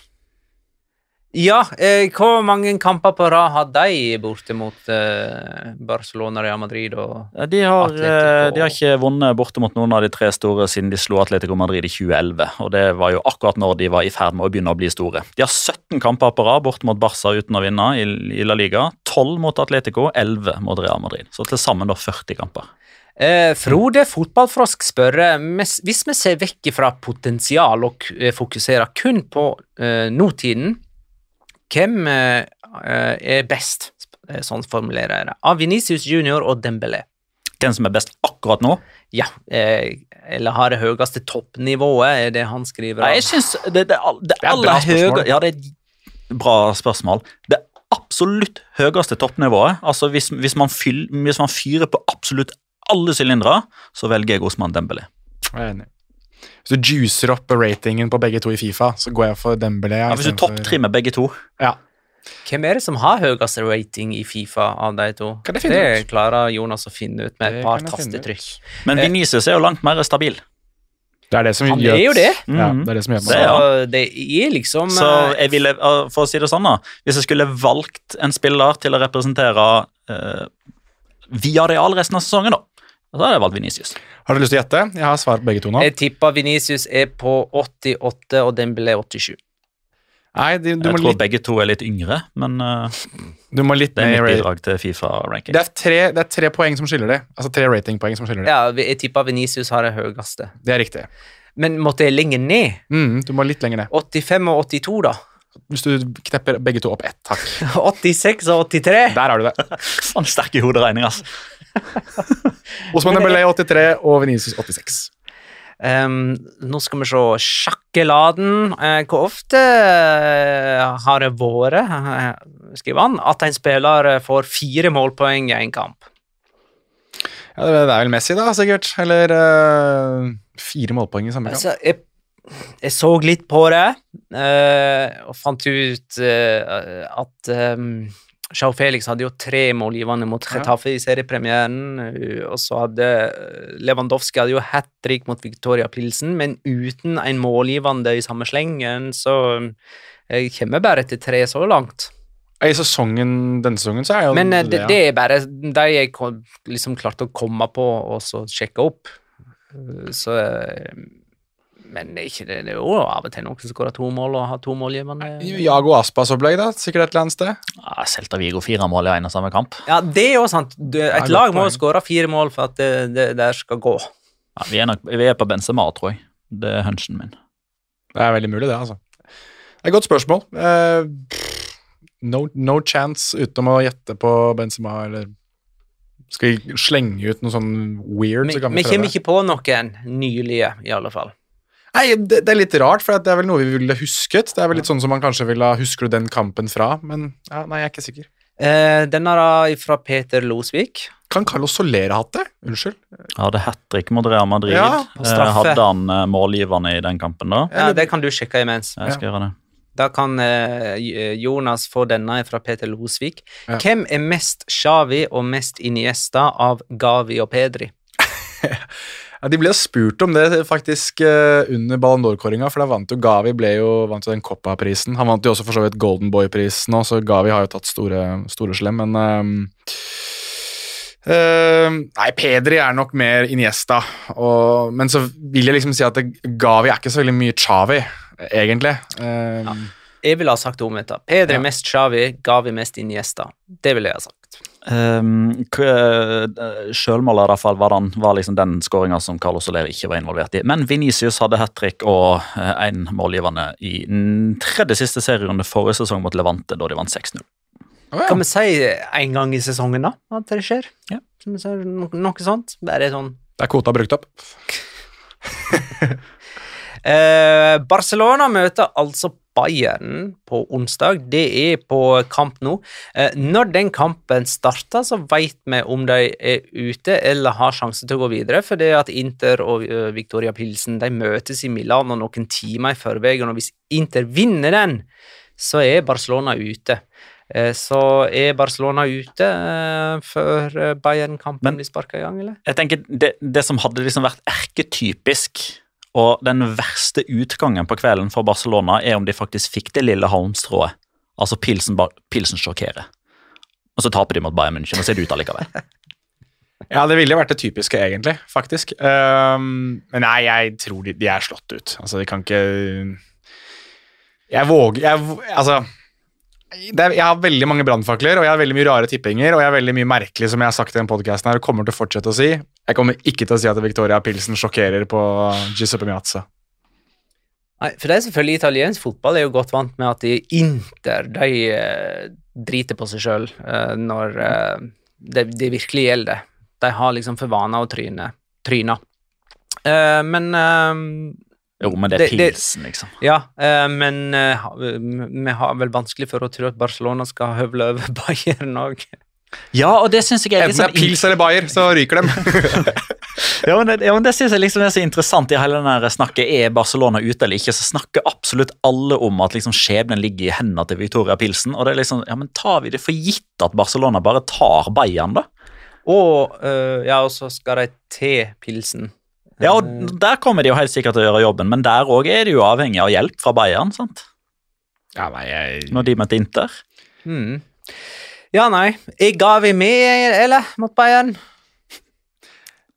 Ja, eh, hvor mange kamper på rad har de borte mot eh, Barcelona, Real Madrid og De har, Atletico. eh, de har ikke vunnet borte mot noen av de tre store siden de slo Atletico Madrid i 2011. Og det var jo akkurat når de var i ferd med å begynne å bli store. De har 17 kamper på rad borte mot Barca uten å vinne i, i La Liga. 12 mot Atletico, 11 mot Real Madrid. Så til sammen da 40 kamper. Eh, Frode Fotballfrosk spør eh, hvis vi ser vekk fra potensial og eh, fokuserer kun på eh, nåtiden, hvem eh, er best? Eh, Sånn formulerer jeg det. Av Venicius Junior og Dembélé. Den som er best akkurat nå? Ja, eh, eller har det høyeste toppnivået, er det han skriver. Nei, jeg synes det, det, det, det er aller høyeste Ja, det er et bra spørsmål. Det absolutt høyeste toppnivået, altså hvis, hvis, man fyl, hvis man fyrer på absolutt alle sylindere, så velger jeg Osman Dembélé. Jeg er enig. Hvis du juicer opp ratingen på begge to i Fifa, så går jeg for Dembélé. Ja, hvis du topptrimmer begge to Ja. Hvem er det som har høyest rating i Fifa av de to? Kan jeg finne det ut? klarer Jonas å finne ut med et par tastetrykk. Men Eh. Vinicius er jo langt mer stabil. Det er det som Han gjør er jo det. Ja, det er det som gjør Det. Så det er liksom Så eh, jeg ville, uh, for å si det sånn da, hvis jeg skulle valgt en spiller til å representere uh, via real resten av sesongen da, så hadde jeg valgt Vinicius. Har du lyst til å gjette? Jeg har svar på begge to nå. Jeg tipper Venicius er på 88 og den ble 87. Nei, du, du, Jeg må tror litt, begge to er litt yngre, men uh, du må litt det er mitt bidrag til FIFA-ranking. Det tre, det er tre poeng som skiller det. Altså tre ratingpoeng som skiller det. Ja, jeg tipper Venicius har det høyeste. Det er riktig. Men måtte jeg lenger ned? Mm, du må litt lenger ned. 85 og 82, da? Hvis du knepper begge to opp ett. Takk. 86 og 83? Der har du det. Sånn sterk i hoderegning, altså. Osman Dembélé 83 og Venicius 86. Um, nå skal vi se Sjakkeladen. Uh, hvor ofte eh, har det vært, eh, skriver han, at en spiller får fire målpoeng i en kamp? Ja, det er vel Messi, da, sikkert. Eller fire målpoeng i samme kamp. Altså, jeg, jeg så litt på det, eh, og fant ut at um, Joao Felix hadde jo tre målgivende mot Ja. Getafe i seriepremieren, eh, og så hadde eh, Lewandowski hadde jo hat trick mot Victoria Pilsen, men uten en målgivende i samme slengen, så eh, jeg kommer bare til tre så langt. I sesongen, denne sesongen så er jo Men det, ja. det er bare de jeg liksom klarte å komme på og så sjekke opp. Så Men det er, ikke, det det er jo av og til noen som skårer to mål og har to målgivende. Jago Aspas-opplegg, da. Sikkert et eller annet sted. Ja, Celta Vigo fire mål i en og samme kamp. Ja, det er jo sant. Du, et lag må skåre fire mål for at det, det der skal gå. Ja, vi, er nok, vi er på Benzema, tror jeg. Det er hunchen min. Det er veldig mulig, det, altså. Det er et godt spørsmål. Uh, no, no chance utenom å gjette på Benzema, eller skal vi slenge ut noe sånn weird? Vi, så kan vi vi kommer ikke på noen nylige, i alle fall. Nei, det, det er litt rart, for det er vel noe vi ville husket. Det er vel litt sånn som man kanskje ville ha Husker du den kampen fra? Men ja, nei, jeg er ikke sikker. Eh, denne da fra Peter Losvik. Kan Carlos Soler ha hatt det? Unnskyld. Hadde hat trick mot Real Madrid. Ja, Eh. Hadde han eh, målgivende i den kampen, da? Ja, det kan du sjekke imens. Jeg skal gjøre det. Da kan eh, Jonas få denne fra Peter Losvik. Ja. Hvem er mest Xavi og mest Iniesta av Gavi og Pedri? Ja, De ble jo spurt om det faktisk eh, under Ballon d'Or-kåringa, for da vant jo Gavi ble jo, vant jo den Coppa-prisen. Han vant jo også for så vidt Golden Boy-prisen så Gavi har jo tatt store, store slem, men um, uh, Nei, Pedri er nok mer Iniesta, og, men så vil jeg liksom si at det, Gavi er ikke så veldig mye Chavi, egentlig. Ehm, Jeg ville ha sagt det omvendt. Pedri Ja. mest Chavi, Gavi mest Iniesta. Det ville jeg ha sagt. Um, Sjølmålet i hvert fall var, den, var liksom den skåringa som Carlos Soler ikke var involvert i. Men Venicius hadde hat trick og én målgivende i tredje siste serierunde forrige sesong mot Levante, da de vant 6-0. Oh, ja. Kan vi si en gang i sesongen, da? At det skjer? Ja. No noe sånt? Bare sånn Det er kvota brukt opp. Eh, Barcelona møter altså Bayern på onsdag. Det er på kamp nå. Eh, når den kampen starter, så vet vi om de er ute eller har sjanse til å gå videre. For det at Inter og eh, Victoria Pilsen de møtes i Milano noen timer i forveien, og hvis Inter vinner den, så er Barcelona ute. Eh, Så er Barcelona ute eh, før Bayern-kampen blir sparka i gang, eller? Jeg tenker Det, det som hadde liksom vært erketypisk, og den verste utgangen på kvelden for Barcelona, er om de faktisk fikk det lille halmstrået. Altså pilsen, pilsen sjokkerer. Og så taper de mot Bayern München, og så er det ute allikevel. Ja, det ville vært det typiske, egentlig, faktisk. Um, men nei, jeg tror de, de er slått ut. Altså, de kan ikke Jeg våger jeg, Altså er, Jeg har veldig mange brannfakler, og jeg har veldig mye rare tippinger, og jeg har veldig mye merkelig, som jeg har sagt i den podcasten her, og kommer til å fortsette å si. Jeg kommer ikke til å si at Victoria Pilsen sjokkerer på Giuseppe Miazza. Nei, for det er selvfølgelig italiensk fotball er jo godt vant med at de Inter de eh, driter på seg sjøl når eh, det, de virkelig gjelder. De har liksom for vane å tryne. tryne. Eh, men eh, Jo, men det er pilsen, liksom. Ja, eh, men eh, vi har vel vanskelig for å tro at Barcelona skal høvle over Bayern òg. Ja, og det syns jeg er litt Enten det sånn er pils eller bayer, så ryker dem. Ja, men det, ja, men det synes jeg liksom er så interessant i hele denne snakket. Er Barcelona ute eller ikke? Så snakker absolutt alle om at liksom skjebnen ligger i hendene til Victoria Pilsen. Og det er liksom, ja, men tar vi det for gitt at Barcelona bare tar Bayern, da? Og eh, ja, og så skal de til pilsen. Ja, og Der kommer de jo helt sikkert til å gjøre jobben, men der òg er de jo avhengig av hjelp fra Bayern. sant? Ja, nei, jeg... Når de møter Inter. Mm. Ja, nei. Jeg ga vi med, eller? Mot Bayern?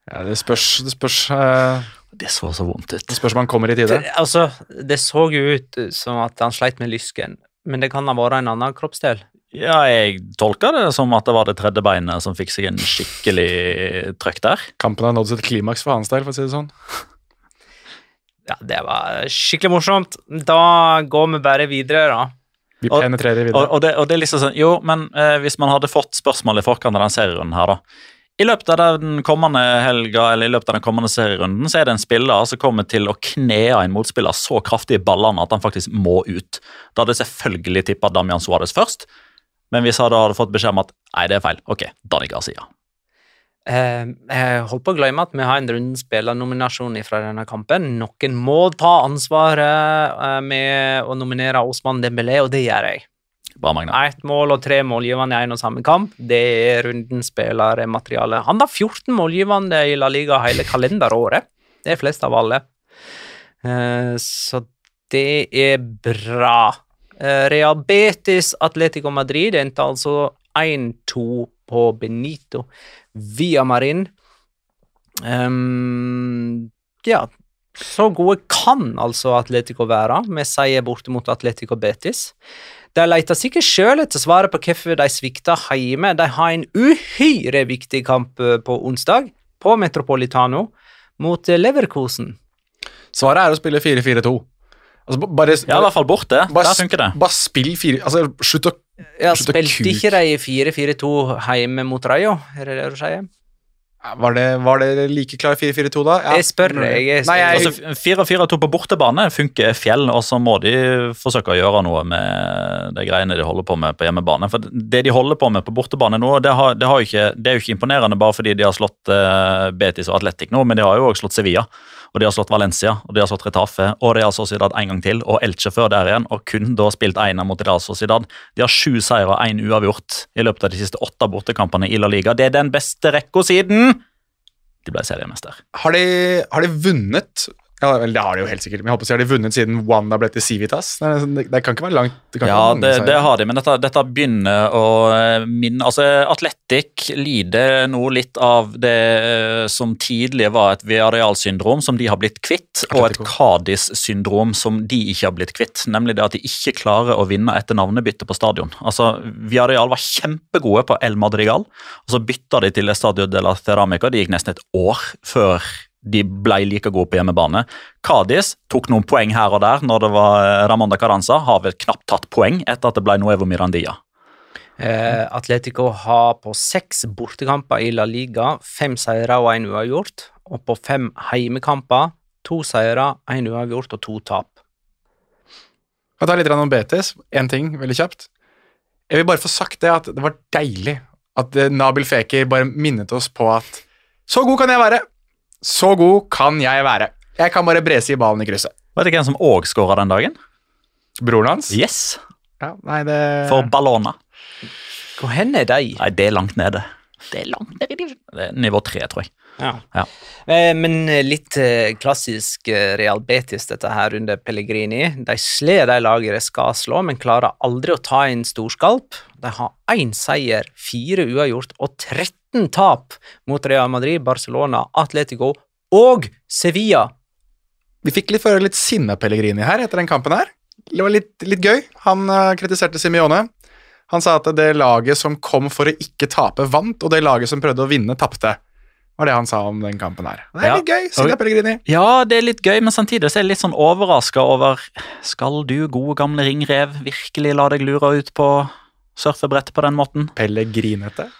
Ja, det spørs, det spørs, uh... Det så så vondt ut. det spørs om han kommer i tide. Det, altså, det så jo ut som at han sleit med lysken, men det kan ha vært en annen kroppsdel. Ja, jeg tolker det som at det var det tredje beinet som fikk seg en skikkelig trøkk der. Kampen har nådd sitt klimaks for hans del, for å si det sånn. Ja, det var skikkelig morsomt. Da går vi bare videre, da. Vi Og- penetrerer videre. og, det, og det er liksom sånn, jo, men eh, hvis man hadde fått spørsmål i forkant av den serierunden her, da. I løpet av den kommende helga eller i løpet av den kommende serierunden så er det en spiller som kommer til å knea en motspiller så kraftig i ballene at han faktisk må ut. Da hadde jeg selvfølgelig tippa Damian Suárez først, men hvis jeg hadde fått beskjed om at nei, det er feil, ok, Dani Garcia. Eh, jeg holdt på å glemme at vi har en rundspillernominasjon fra denne kampen. Noen må ta ansvaret eh, med å nominere Osman Dembélé, og det gjør jeg. Bra, Ett mål og tre målgivende i en og samme kamp. Det er rundens spillermateriale. Han har 14 målgivende i La Liga hele kalenderåret. Det er flest av alle. Eh, så det er bra. Eh, Real Betis Atletico Madrid endte altså 1-2 på Benito via Marin. Um, ja, så gode kan altså Atletico være, med seier borte mot Atletico Betis. De leter sikkert sjøl etter svaret på hvorfor de svikta hjemme. De har en uhyre viktig kamp eh, på onsdag, på Metropolitano, mot Leverkosen. Svaret er å spille 4-4-2. Altså, ba- bare, Ja, i hvert fall borte. bare, Der funker det. bare spill 4 Altså, slutt å Ja, Spilte ikke de i 4-4-2 hjemme mot Rayo? Er det det du sier? Var det, var det like klar 4-4-2 da? Ja. Jeg spør deg. Jeg, Nei, jeg, Altså, 4-4-2 på bortebane funker fjell, og så må de forsøke å gjøre noe med de greiene de holder på med på hjemmebane. For det de holder på med på bortebane nå, det, har, det, har ikke, det er jo ikke imponerende bare fordi de har slått uh, Betis og Atletic nå, men de har jo også slått Sevilla, og de har slått Valencia, og de har slått Retafe, og de har Sociedad en gang til, og Elche før der igjen, og kun da spilt einer mot Real Sociedad. De har sju seire og én uavgjort i løpet av de siste åtte bortekampene i La Liga. Det er den beste rekka siden de ble seriemester. har, de, har de vunnet ja, vel, Det har de jo helt sikkert, men jeg håper si har de vunnet siden Wanda ble til Civitas? Det, det, det kan ikke være langt. Det Ja, det, det har de, men dette, dette begynner å eh, minne Altså, Atletic lider nå litt av det eh, som tidligere var et Viareal-syndrom, som de har blitt kvitt, og et Atletico. Cádiz-syndrom som de ikke har blitt kvitt. Nemlig det at de ikke klarer å vinne etter navnebytte på stadion. Altså, Viareal var kjempegode på El Madrigal, og så bytta de til Estadio de la Ceramica. Det gikk nesten et år før de ble like gode på hjemmebane. Kadis tok noen poeng her og der når det var eh, Ramonda Caranza. Har vel knapt tatt poeng etter at det ble Nuevo Mirandia. Eh, Atletico har på seks bortekamper i La Liga fem seire og én uavgjort. Og på fem heimekamper to seire, én uavgjort og to tap. Jeg tar litt om Betis? Én ting, veldig kjapt. Jeg vil bare få sagt det at det var deilig at eh, Nabil Fekir bare minnet oss på at så god kan jeg være! Så god kan jeg være. Jeg kan bare brese i ballen i krysset. Vet du hvem som òg skåra den dagen? Broren hans? Yes, Ja, nei, det for Ballona. Hvor hen er de? Nei, det er langt nede. Det er langt nede. Det er nivå tre, tror jeg. Ja. Ja. Eh, men eh, litt eh, klassisk Real Betis, dette her under Pellegrini. De slår de lagene de skal slå, men klarer aldri å ta en storskalp. De har én seier, fire uavgjort og 13 tap mot Real Madrid, Barcelona, Atletico og Sevilla. Vi fikk litt, for litt sinne Pellegrini her etter den kampen her. Det var litt, litt gøy. Han kritiserte Simione. Han sa at det laget som kom for å ikke tape, vant, og det laget som prøvde å vinne, tapte. Var det han sa om den kampen her. Det er Ja. litt gøy. Og- Pellegrini. Ja, det er litt gøy, men samtidig så er jeg litt sånn overraska over Skal du, gode gamle ringrev, virkelig la deg lure ut på surfebrettet på den måten? Pellegrinete.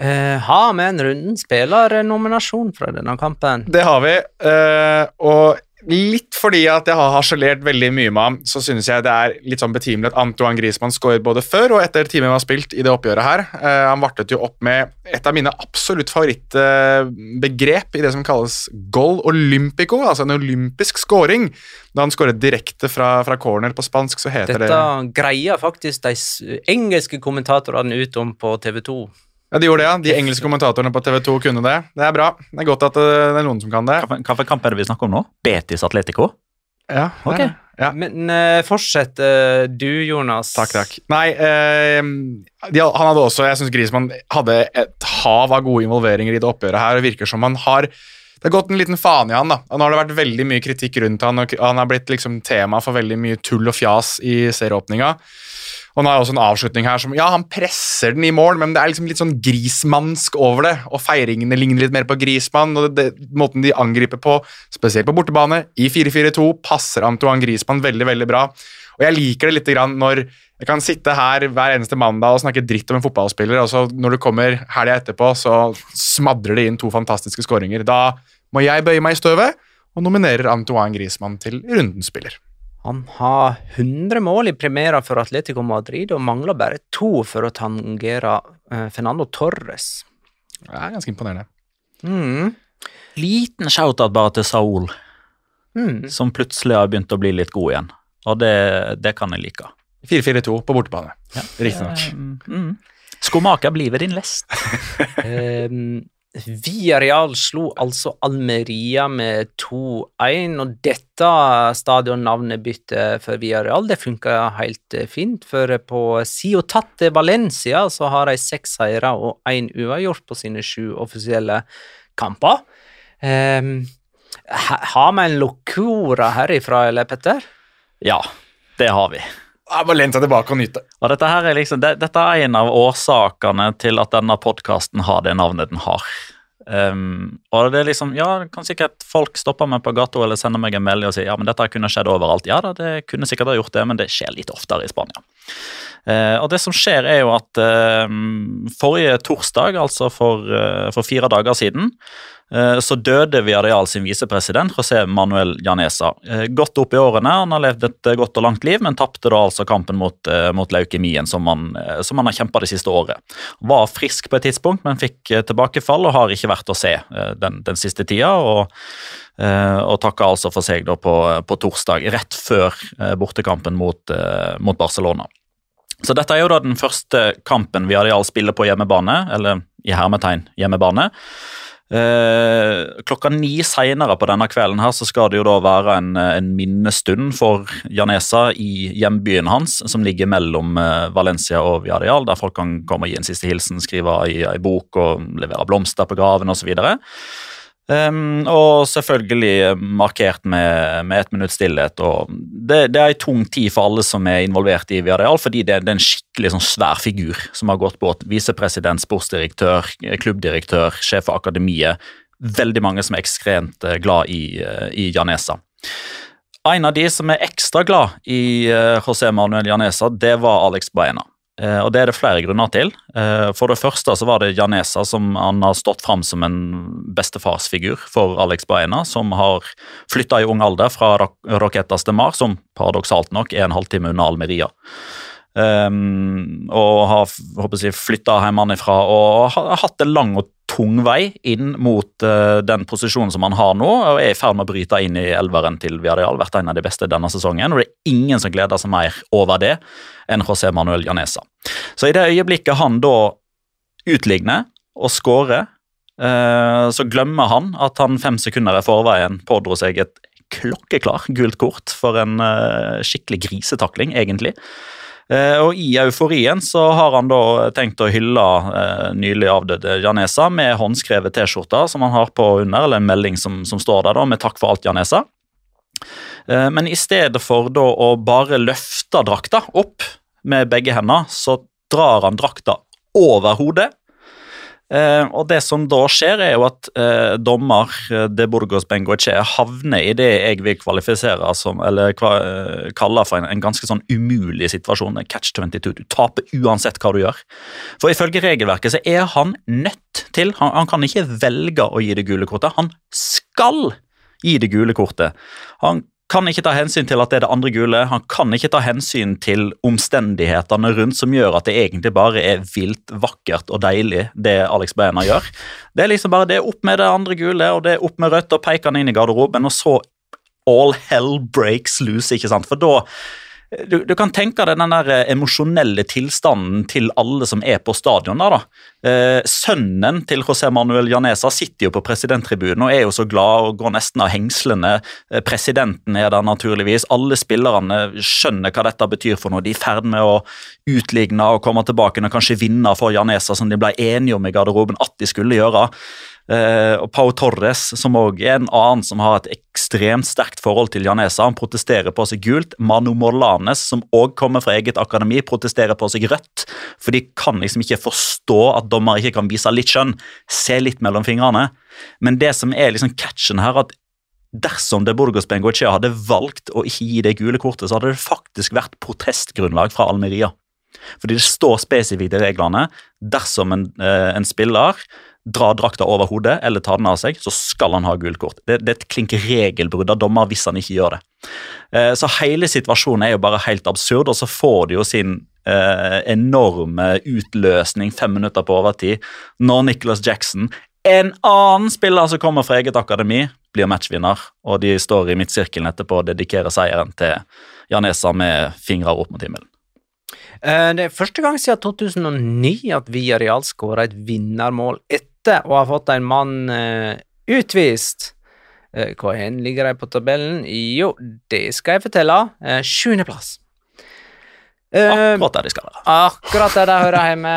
Uh, har vi en runden spillernominasjon fra denne kampen? Det har vi, uh, og litt fordi at jeg har harselert veldig mye med ham, så synes jeg det er litt sånn betimelig at Antoine Griezmann skåret både før og etter timen var spilt i det oppgjøret her. Uh, han vartet jo opp med et av mine absolutt favorittbegrep i det som kalles goal olympico, altså en olympisk scoring. Da han skåret direkte fra, fra corner på spansk, så heter Dette det greier faktisk de engelske kommentatorene ut om på TV 2. Ja, de gjorde det, ja. De engelske kommentatorene på TV 2 kunne det. Det er bra. Det er godt at eh, det er noen som kan det. Hva for kamp er det vi snakker om nå? Betis Atletico? Ja, det Ok. det. Ja. Men uh, fortsett uh, du, Jonas. Takk, takk. Nei, uh, de, han hadde også Jeg syns Griezmann hadde et hav av gode involveringer i det oppgjøret her. og Det virker som han har det har gått en liten faen i han. da. Og Nå har det vært veldig mye kritikk rundt han, og han har blitt liksom tema for veldig mye tull og fjas i serieåpninga. Og nå er det også en avslutning her som Ja, han presser den i mål, men det er liksom litt sånn grismannsk over det. Og feiringene ligner litt mer på Grismann, og det, det, måten de angriper på, spesielt på bortebane, i 4-4-2, passer Antoine Grismann veldig, veldig bra. Og jeg liker det litt grann når jeg kan sitte her hver eneste mandag og snakke dritt om en fotballspiller, og så når du kommer helga etterpå, så smadrer det inn to fantastiske skåringer. Da må jeg bøye meg i støvet og nominerer Antoine Griezmann til rundens spiller. Han har 100 mål i premierer for Atletico Madrid og mangler bare to for å tangere eh, Fernando Torres. Det er ganske imponerende. Mm. Liten shout-out bare til Saul, Mm. som plutselig har begynt å bli litt god igjen. Og det, det kan jeg like. 4-4-2 på bortebane. Riktignok. Mm, mm. Skomaker blir ved din lest. Um, Villarreal slo altså Almeria med 2-1, og dette stadionnavnebyttet for Villarreal det funka helt fint, for på Ciotate Valencia så har de seks seire og én uavgjort på sine sju offisielle kamper. Um, ha- har vi en locora herifra, eller Petter? Ja, det har vi. Ja, Bare lente tilbake og nyte. Og dette, her er liksom, det, dette er en av årsakene til at denne podkasten har det navnet den har. Um, og det er liksom, ja, kan sikkert folk stoppe meg på gata eller sende meg en melding og si ja, men dette kunne skjedd overalt. Ja da, det kunne sikkert ha gjort det, men det skjer litt oftere i Spania. Eh, og det som skjer, er jo at eh, forrige torsdag, altså for, eh, for fire dager siden, så døde Villarreal sin visepresident, José Manuel Janesa. Godt opp i årene, han har levd et godt og langt liv, men tapte da altså kampen mot, mot leukemien, som han, som han har kjempa det siste året. Var frisk på et tidspunkt, men fikk tilbakefall og har ikke vært å se den, den siste tida. og og takka altså for seg da på, på torsdag, rett før bortekampen mot, mot Barcelona. Så dette er jo da den første kampen Viadial spiller på hjemmebane, eller i hermetegn hjemmebane. Eh, klokka ni seinere på denne kvelden her så skal det jo da være en, en minnestund for Janesa i hjembyen hans, som ligger mellom eh, Valencia og Viadial, der folk kan komme og gi en siste hilsen, skrive i ei bok og levere blomster på graven osv. Um, og selvfølgelig markert med, med ett minutts stillhet. og det, det er en tung tid for alle som er involvert i Viareal, fordi det, det er en skikkelig sånn svær figur som har gått båt. Visepresident, sportsdirektør, klubbdirektør, sjef for akademiet. Veldig mange som er ekstremt eh, glad i, eh, i Janesa. En av de som er ekstra glad i eh, José Manuel Janesa, det var Alex Baena. Eh, og Det er det flere grunner til. Eh, For det første så var det Janesa som han har stått fram som en bestefarsfigur for Alex Baena, som har flytta i ung alder fra Ro- Roquetas de Mar, som paradoksalt nok er en halvtime unna Almeria. Um, og har jeg, flytta hjemmefra og har hatt en lang og tung vei inn mot uh, den posisjonen som han har nå, og er i ferd med å bryte inn i elveren til Viadial. Vært en av de beste denne sesongen, og det er ingen som gleder seg mer over det enn José Manuel Janesa. Så i det øyeblikket han da utligner og scorer, uh, så glemmer han at han fem sekunder i forveien pådro seg et klokkeklar gult kort for en uh, skikkelig grisetakling, egentlig. Eh, og I euforien så har han da tenkt å hylle eh, nylig avdøde Janesa med håndskrevet T-skjorte som han har på under, eller en melding som, som står der da, med 'takk for alt, Janesa'. Eh, men i stedet for da å bare løfte drakta opp med begge hender, så drar han drakta over hodet. Eh, og det som da skjer, er jo at eh, dommer eh, De Burgos Bengoche havner i det jeg vil kvalifisere som, eller kva, eh, kalle for en, en ganske sånn umulig situasjon. Catch 22. Du taper uansett hva du gjør. For ifølge regelverket så er han nødt til Han, han kan ikke velge å gi det gule kortet. Han skal gi det gule kortet. Han kan ikke ta hensyn til at det er det andre gule. Han kan ikke ta hensyn til omstendighetene rundt som gjør at det egentlig bare er vilt vakkert og deilig, det Alex Beina gjør. Det er liksom bare det er opp med det andre gule, og det er opp med rødt, og peker han inn i garderoben, og så all hell breaks loose, ikke sant? For da du, du kan tenke deg den der eh, emosjonelle tilstanden til alle som er på stadion. der da. Eh, sønnen til José Manuel Janesa sitter jo på presidenttribunen og er jo så glad og går nesten av hengslene. Eh, presidenten er der naturligvis. Alle spillerne skjønner hva dette betyr for noe. De er i ferd med å utligne og komme tilbake og kanskje vinne for Janesa, som de ble enige om i garderoben at de skulle gjøre. Eh, og Pau Torres, som også er en annen som har et ekstremt sterkt forhold til Janesa, han protesterer på seg gult. Manu Morlanes, som også kommer fra eget akademi, protesterer på seg rødt. For de kan liksom ikke forstå at dommer ikke kan vise litt skjønn. Se litt mellom fingrene. Men det som er liksom catchen her, at dersom De Burgos Bengochea hadde valgt å ikke gi det gule kortet, så hadde det faktisk vært protestgrunnlag fra Almeria. Fordi det står spesifikt i reglene dersom en, eh, en spiller drar drakta over hodet eller tar den av seg, så skal han ha gult kort. Det, det er et klink regelbrudd av dommer hvis han ikke gjør det. Eh, så hele situasjonen er jo bare helt absurd, og så får de jo sin eh, enorme utløsning fem minutter på overtid når Nicholas Jackson, en annen spiller som kommer fra eget akademi, blir matchvinner, og de står i midtsirkelen etterpå og dedikerer seieren til Janesa med fingrer opp mot himmelen. Eh, Det er første gang siden 2009 at Villarreal skåra et vinnermål etter å har fått en mann eh, utvist. Eh, Hvor hen ligger de på tabellen? Jo, det skal jeg fortelle. Eh, Sjuendeplass. Uh, Akkurat der de skal være. Akkurat der de hører hjemme.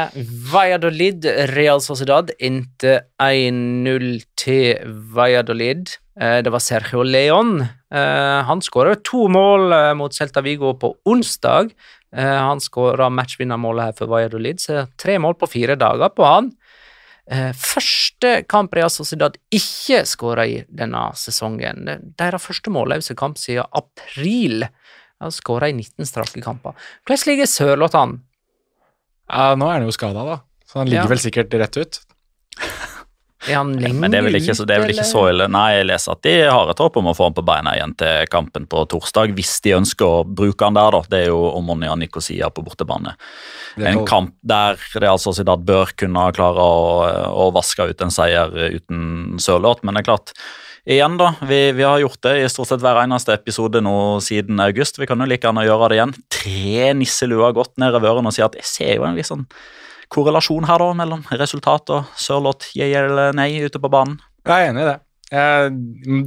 Valladolid, Real Sociedad endte 1-0 til Valladolid. Eh, Det var Sergio Leon. Eh, Han skåra to mål eh, mot Celta Vigo på onsdag. Eh, Han skåra matchvinnermålet her for Valladolid, så tre mål på fire dager på han. Eh, Første kamp Real Sociedad ikke skåra i denne sesongen. Deres første målløse kamp siden april. De har skåra i 19 straffekamper. Hvordan ligger Sørloth an? Ja, nå er han jo skada, da. Så han ligger Ja. vel sikkert rett ut. Er han lenge det er vel ikke, så det er vel ikke så ille. Nei, jeg leser at de har et håp om å få han på beina igjen til kampen på torsdag, hvis de ønsker å bruke han der, da. Det er jo Omonia Nikosia på bortebane. En kamp der Real Sociedad bør kunne klare å, å vaske ut en seier uten sørlåt, men det er klart Igjen, da. Vi, vi har gjort det i stort sett hver eneste episode nå siden august. Vi kan jo like gjerne gjøre det igjen. Tre nisseluer godt ned i ørene og si at jeg ser jo en litt sånn korrelasjon her da, mellom resultat og Sørloth, yeah eller nei, ute på banen. Jeg er enig i det.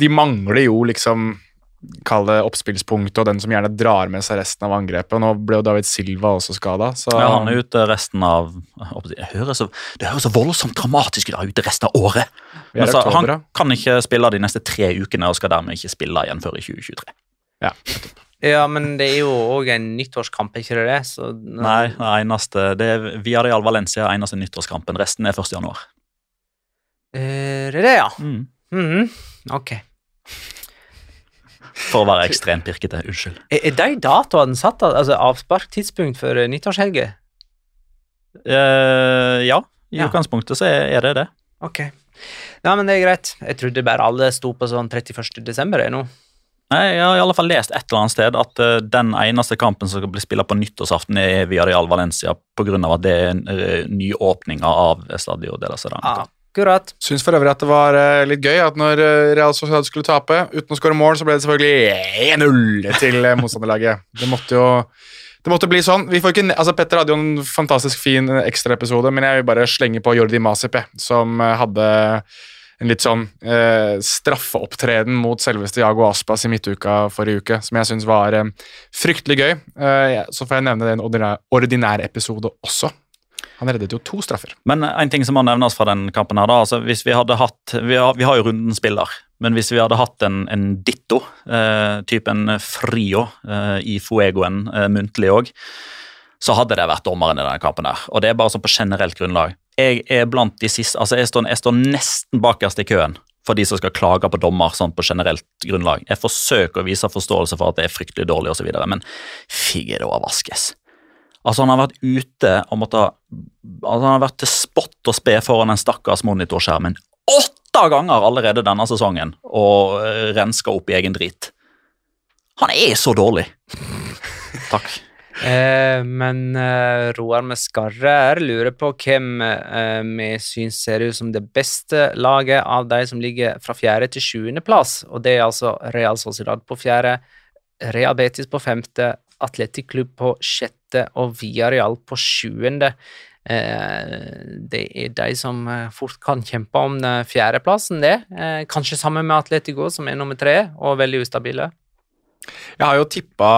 De mangler jo liksom Kall det oppspillspunktet og den som gjerne drar med seg resten av angrepet. Nå ble jo David Silva også skada, Ja, han er ute resten av jeg hører Det høres så, det høres så voldsomt dramatisk ut, ute resten av året. Men så, han kan ikke spille de neste tre ukene og skal dermed ikke spille igjen før i 2023. Ja. Ja, men det er jo òg en nyttårskamp, er ikke det det? Så, Nei, det eneste, det er Villarreal Valencia eneste nyttårskampen. Resten er 1. januar. Er det det, ja? Mm. Mhm, Ok. For å være ekstremt pirkete. Unnskyld. Er, er de datoene satt, av altså avsparktidspunkt for eh, nyttårshelga? Eh, ja, i Ja. utgangspunktet så er, er det det. Ok. Ja, men det er greit. Jeg trodde bare alle sto på sånn 31. desember nå. Nei, Jeg har i alle fall lest et eller annet sted at uh, den eneste kampen som blir spilt på nyttårsaften, er Villarreal Valencia pga. at det er en uh, nyåpninga av Stadio de la Ceramica. Akkurat. Syns for øvrig at det var uh, litt gøy at når eh, Real Sociedad skulle tape uten å skåre mål, så ble det selvfølgelig 1-0 til eh, motstanderlaget. Det måtte jo det måtte bli sånn. Vi får ikke, altså Petter hadde jo en fantastisk fin eh, ekstraepisode, men jeg vil bare slenge på Jordi Masip, som eh, hadde en litt sånn eh, straffeopptreden mot selveste Jago Aspas i midtuka forrige uke, som jeg syns var eh, fryktelig gøy. Eh, så får jeg nevne det i en ordinær, ordinær episode også. Han reddet jo to straffer. Men en ting som må nevnes fra den kampen her, da, altså hvis vi hadde hatt Vi har, vi har jo runden spiller, men hvis vi hadde hatt en, en ditto, eh, typen Frio eh, i Fuegoen eh, muntlig òg, så hadde det vært dommeren i denne kampen her. Og det er bare sånn på generelt grunnlag. Jeg er blant de siste Altså, jeg står, jeg står nesten bakerst i køen for de som skal klage på dommer sånn på generelt grunnlag. Jeg forsøker å vise forståelse for at det er fryktelig dårlig osv., men Figueroa vaskes. Altså, han har vært ute og måtte altså, Han har vært til spott og spe foran den stakkars monitorskjermen åtte ganger allerede denne sesongen og uh, renska opp i egen drit. Han er så dårlig. Takk. Eh, men eh, Roar med skarre lurer på hvem eh, vi syns ser ut som det beste laget av de som ligger fra fjerde til sjuendeplass. Og det er altså Real Sociedad på fjerde, Real Betis på femte, Atletic Klubb på sjette og Villarreal på sjuende. Eh, det er de som eh, fort kan kjempe om fjerdeplassen, det. Kanskje sammen med Atletico, som er nummer tre, og veldig ustabile. Jeg har jo tippa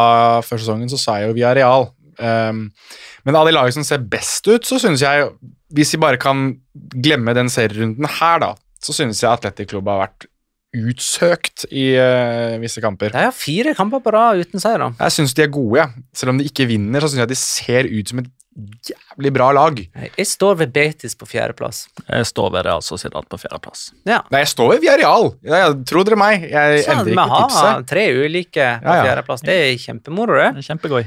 før sesongen, så sa jeg jo Villarreal. Um, men av de lagene som ser best ut, så synes jeg Hvis vi bare kan glemme den serierunden her, da, så synes jeg Atletic Club har vært utsøkt i uh, visse kamper. De har fire kamper på rad uten seier, da. Jeg syns de er gode, ja. Selv om de ikke vinner, så synes jeg de ser ut som et jævlig bra lag. Jeg står ved Betis på fjerdeplass. Jeg står ved Real Sociedad på fjerdeplass. Ja. Nei, jeg står ved Villarreal. Ja, ja, tro dere meg. Jeg Så endrer vi har tre ulike på Ja, ja. fjerdeplass. Det er kjempemoro, det. Kjempegøy.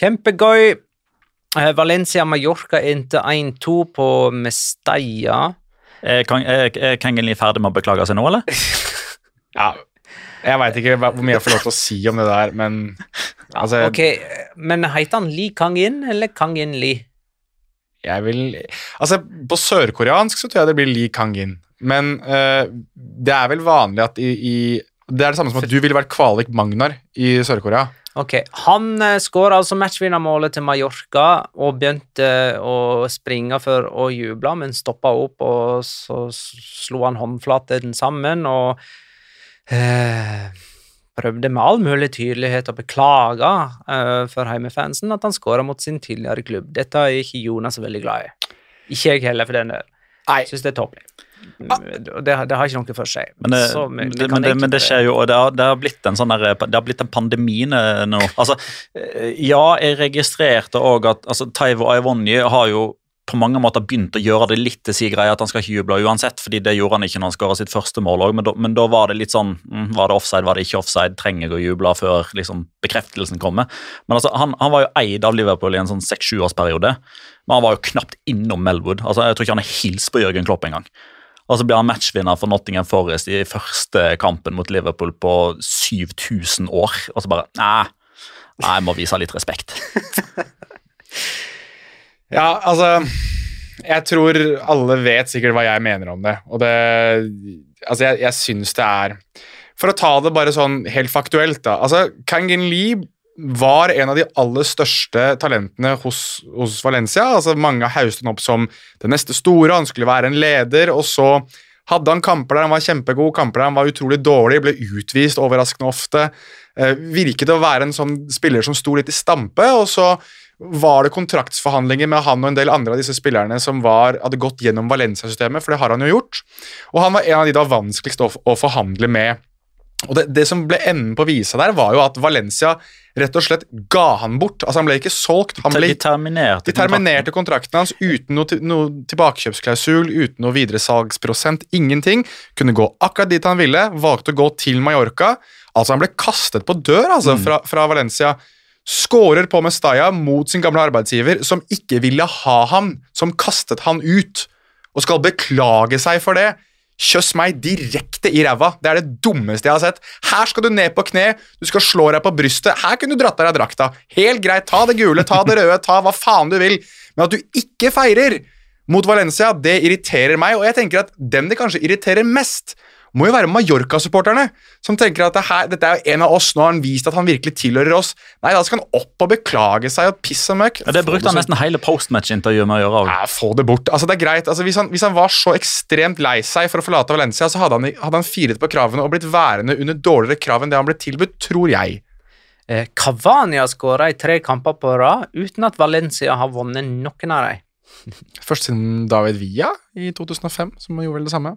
Kjempegøy. Eh, Valencia Mallorca endte 1-2 på Mestalla. Er Kang- Er er ferdig med å beklage seg nå, eller? Ja, jeg veit ikke hvor mye jeg får lov til å si om det der, men altså Ok, Men heter han Lee Kang-in eller Kang-in Lee? Jeg vil Altså, på sørkoreansk så tror jeg det blir Lee Kang-in, men uh, det er vel vanlig at i, i Det er det samme som at du ville vært Kvalik Magnar i Sør-Korea. Ok, Han uh, skåra altså matchvinnermålet til Mallorca og begynte å springe for å juble, men stoppa opp, og så slo han håndflaten sammen og eh, prøvde med all mulig tydelighet å beklage eh, for heimefansen at han skåra mot sin tidligere klubb. Dette er ikke Jonas veldig glad i. Ikke jeg heller, for den del. Nei. Syns det er tåpelig. Ah. Det, det har ikke noe for seg. Men det, Så vi det, men, det, men det skjer jo, og det har, det har blitt en sånn der, det har blitt en pandemi nå. Altså, eh, ja, jeg registrerte òg at altså, Taivo Aivonji har jo på mange måter begynt å gjøre det litt til si greie at han skal ikke juble uansett, fordi det gjorde han ikke når han skåra sitt første mål òg, men, men da var det litt sånn mm, Var det offside, var det ikke offside? Trenger jeg å juble før liksom, bekreftelsen kommer? Men altså, han, han var jo eid av Liverpool i en sånn seks-sjuårsperiode, men han var jo knapt innom Melwood. Altså, jeg tror ikke han har hilst på Jørgen Klopp engang. Og så blir han matchvinner for Nottingham Forest i første kampen mot Liverpool på 7000 år. Og så bare Nei, nei jeg må vise litt respekt. Ja, altså Jeg tror alle vet sikkert hva jeg mener om det, og det Altså, jeg, jeg syns det er For å ta det bare sånn helt faktuelt, da. Altså, Kangin Lee var en av de aller største talentene hos, hos Valencia. Altså, mange hauste han opp som det neste store, han skulle være en leder, og så hadde han kamper der han var kjempegod, kamper der han var utrolig dårlig, ble utvist overraskende ofte. Eh, virket å være en sånn spiller som sto litt i stampe, og så var det kontraktsforhandlinger med han og en del andre av disse spillerne som var, hadde gått gjennom Valencia-systemet, for det har han jo gjort. Og han var en av de var vanskeligst å, å forhandle med. Og det, det som ble enden på visa der, var jo at Valencia rett og slett ga han bort. Altså Han ble ikke solgt. han ble De terminerte de terminerte kontrakten hans uten noe, noe tilbakekjøpsklausul, uten noe videresalgsprosent, ingenting. Kunne gå akkurat dit han ville, valgte å gå til Mallorca. Altså Han ble kastet på dør altså, fra, fra Valencia. Skårer på Mestaya mot sin gamle arbeidsgiver, som ikke ville ha ham, som kastet han ut, og skal beklage seg for det. Kjøss meg direkte i ræva. Det er det dummeste jeg har sett. Her skal du ned på kne, du skal slå deg på brystet. Her kunne du dratt av deg drakta. Helt greit, ta det gule, ta det røde, ta hva faen du vil. Men at du ikke feirer mot Valencia, det irriterer meg, og jeg tenker at den det kanskje irriterer mest, må jo være Mallorca-supporterne, som tenker at det her, dette er jo en av oss, nå har han vist at han virkelig tilhører oss. Nei, da skal han opp og beklage seg og pisse møkk. Ja, det brukte han nesten hele postmatch-intervjuet med å gjøre. også. Ja, få det bort. Altså, det er greit. Altså, hvis, han, hvis han var så ekstremt lei seg for å forlate Valencia, så hadde han, hadde han firet på kravene og blitt værende under dårligere krav enn det han ble tilbudt, tror jeg. Eh, Cavani har skåra i tre kamper på rad uten at Valencia har vunnet noen av dem. Først siden David Villa i 2005, som gjorde vel det samme.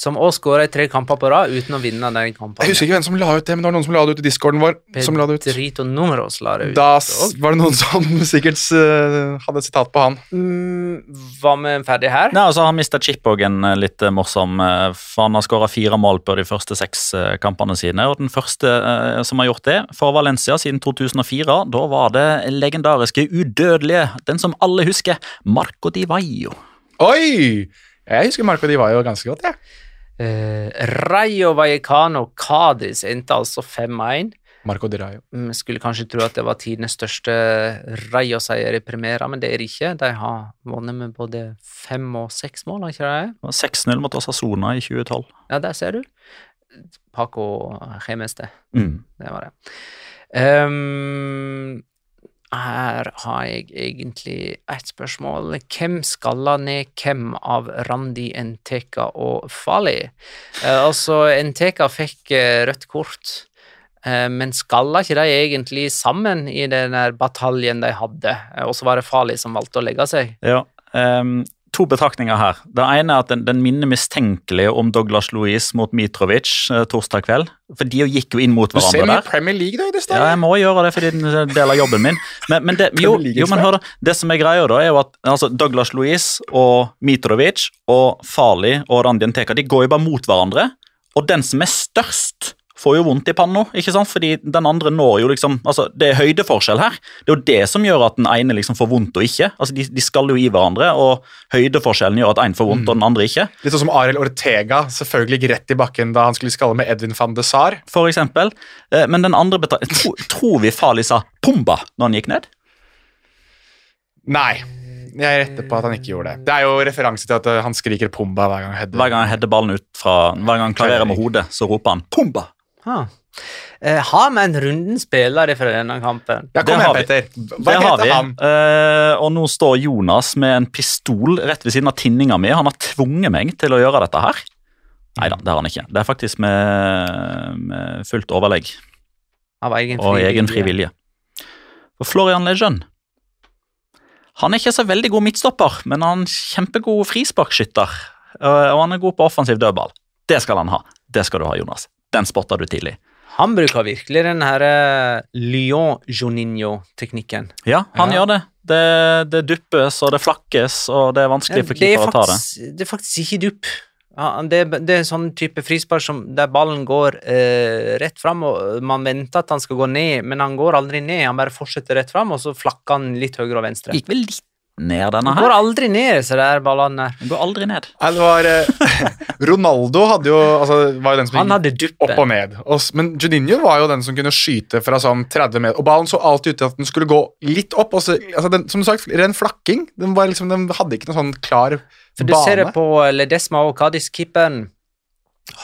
Som òg skåra i tre kamper på rad uten å vinne den kampen. Jeg husker ikke hvem som la ut det, men det var noen som la det ut i discorden vår. som la det ut. Pedrito Numeros la det ut. Da var det noen som sikkert uh, hadde et sitat på han. Mm, var vi ferdig her? Nei, altså Han mista Chip òg en eh, litt eh, morsom For han har skåra fire mål på de første seks kampene sine. Og den første uh, som har gjort det for Valencia siden 2004, da var det legendariske udødelige, den som alle husker, Marco Di Vaio. Oi! Jeg husker Marco Di Vaio ganske godt, jeg. Eh, Rayo Vallecano Cádiz endte altså 5-1. Marco Di Rayo. Vi Skulle kanskje tro at det var tidenes største Rayo-seier i Primera, men det er det ikke. De har vunnet med både fem og seks mål, har ikke de? Det var 6-0 mot Asasona i 2012. Ja, der ser du. Paco Gemeste. Mm. Det var det. Ehm, her har jeg egentlig et spørsmål. Hvem skalla ned hvem av Randi Enteka og Fali? Eh, altså, Enteka fikk eh, rødt kort, eh, men skalla ikke de egentlig sammen i den bataljen de hadde? Eh, og så var det Fali som valgte å legge seg. Ja, ehm, To betraktninger her. Det ene er at den, den minner mistenkelig om Douglas Louise mot Mitrovic eh, torsdag kveld. For de gikk jo inn mot Du ser hverandre mye. Premier League, da i det stedet. Ja, jeg må gjøre det fordi det er en del av jobben min. Men, men det, jo, jo, men hør da, det som er greia da, er jo at altså, Douglas Louise og Mitrovic og Farli og Randien Teka de går jo bare mot hverandre. Og den som er størst får jo vondt i panna, ikke sant? fordi den andre når jo liksom altså Det er høydeforskjell her. Det er jo det som gjør at den ene liksom får vondt og ikke. altså De, de skal jo i hverandre, og høydeforskjellen gjør at én får vondt og den andre ikke. Litt sånn som Arild Ortega selvfølgelig gikk rett i bakken da han skulle skalle med Edvin van de Saar. For eksempel. Eh, Men den andre tro, Tror vi Fali sa 'pumba' når han gikk ned? Nei. Jeg retter på at han ikke gjorde det. Det er jo referanse til at eh, han skriker Pumba hver gang han header. Hver gang han header ballen ut fra Hver gang han klarerer med hodet, så roper han 'pumba'. Ah. Eh, har vi en runden spiller fra denne kampen? Ja, Det kom har igjen, vi. Petter. Hva det heter han? Eh, og nå står Jonas med en pistol rett ved siden av tinninga mi. Han har tvunget meg til å gjøre dette her. Nei da, det har han ikke. Det er faktisk med, med fullt overlegg Av egen og egen fri vilje. For Florian Lejeune Han er ikke så veldig god midtstopper, men han er kjempegod frisparkskytter. eh, Og han er god på offensiv dødball. Det skal han ha. Det skal du ha, Jonas. Den spotta du tidlig. Han bruker virkelig den her eh, Lyon-Joninho-teknikken. Ja, han Ja. gjør det. det. Det duppes og det flakkes, og det er vanskelig for er keeper å ta det. det er faktisk ikke dupp. Ja, det, det er sånn type frispark der ballen går eh, rett fram, og man venter at han skal gå ned, men han går aldri ned. Han bare fortsetter rett fram, og så flakker han litt høyre og venstre. Gikk vel litt ned, denne Han går aldri ned, så det er ballene der. Går aldri ned. Nei, det var eh, Ronaldo hadde jo altså, var jo den som Han gikk opp og ned. Og, men Juninho var jo den som kunne skyte fra sånn 30 meter. Og ballen så alltid ut til at den skulle gå litt opp. Og så, altså den, som du sagt, ren flakking. Den, var liksom, den hadde ikke noen sånn klar For du ser det på Ledesma og Cádiz-keeperen.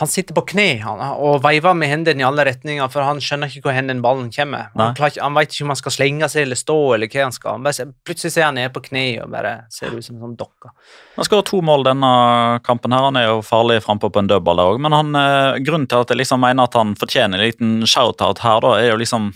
Han sitter på kne han, og veiver med hendene i alle retninger, for han skjønner ikke hvor hen ballen kommer. Han, klarer han vet ikke om han skal slenge seg eller stå, eller hva han skal. Han ser- plutselig ser han nede på kne og bare ser ut som en sånn dokke. Han skårer to mål denne kampen. her. Han er jo farlig frampå på en dødball der òg, men han, eh, grunnen til at jeg liksom mener at han fortjener en liten shout-out her, da, er jo liksom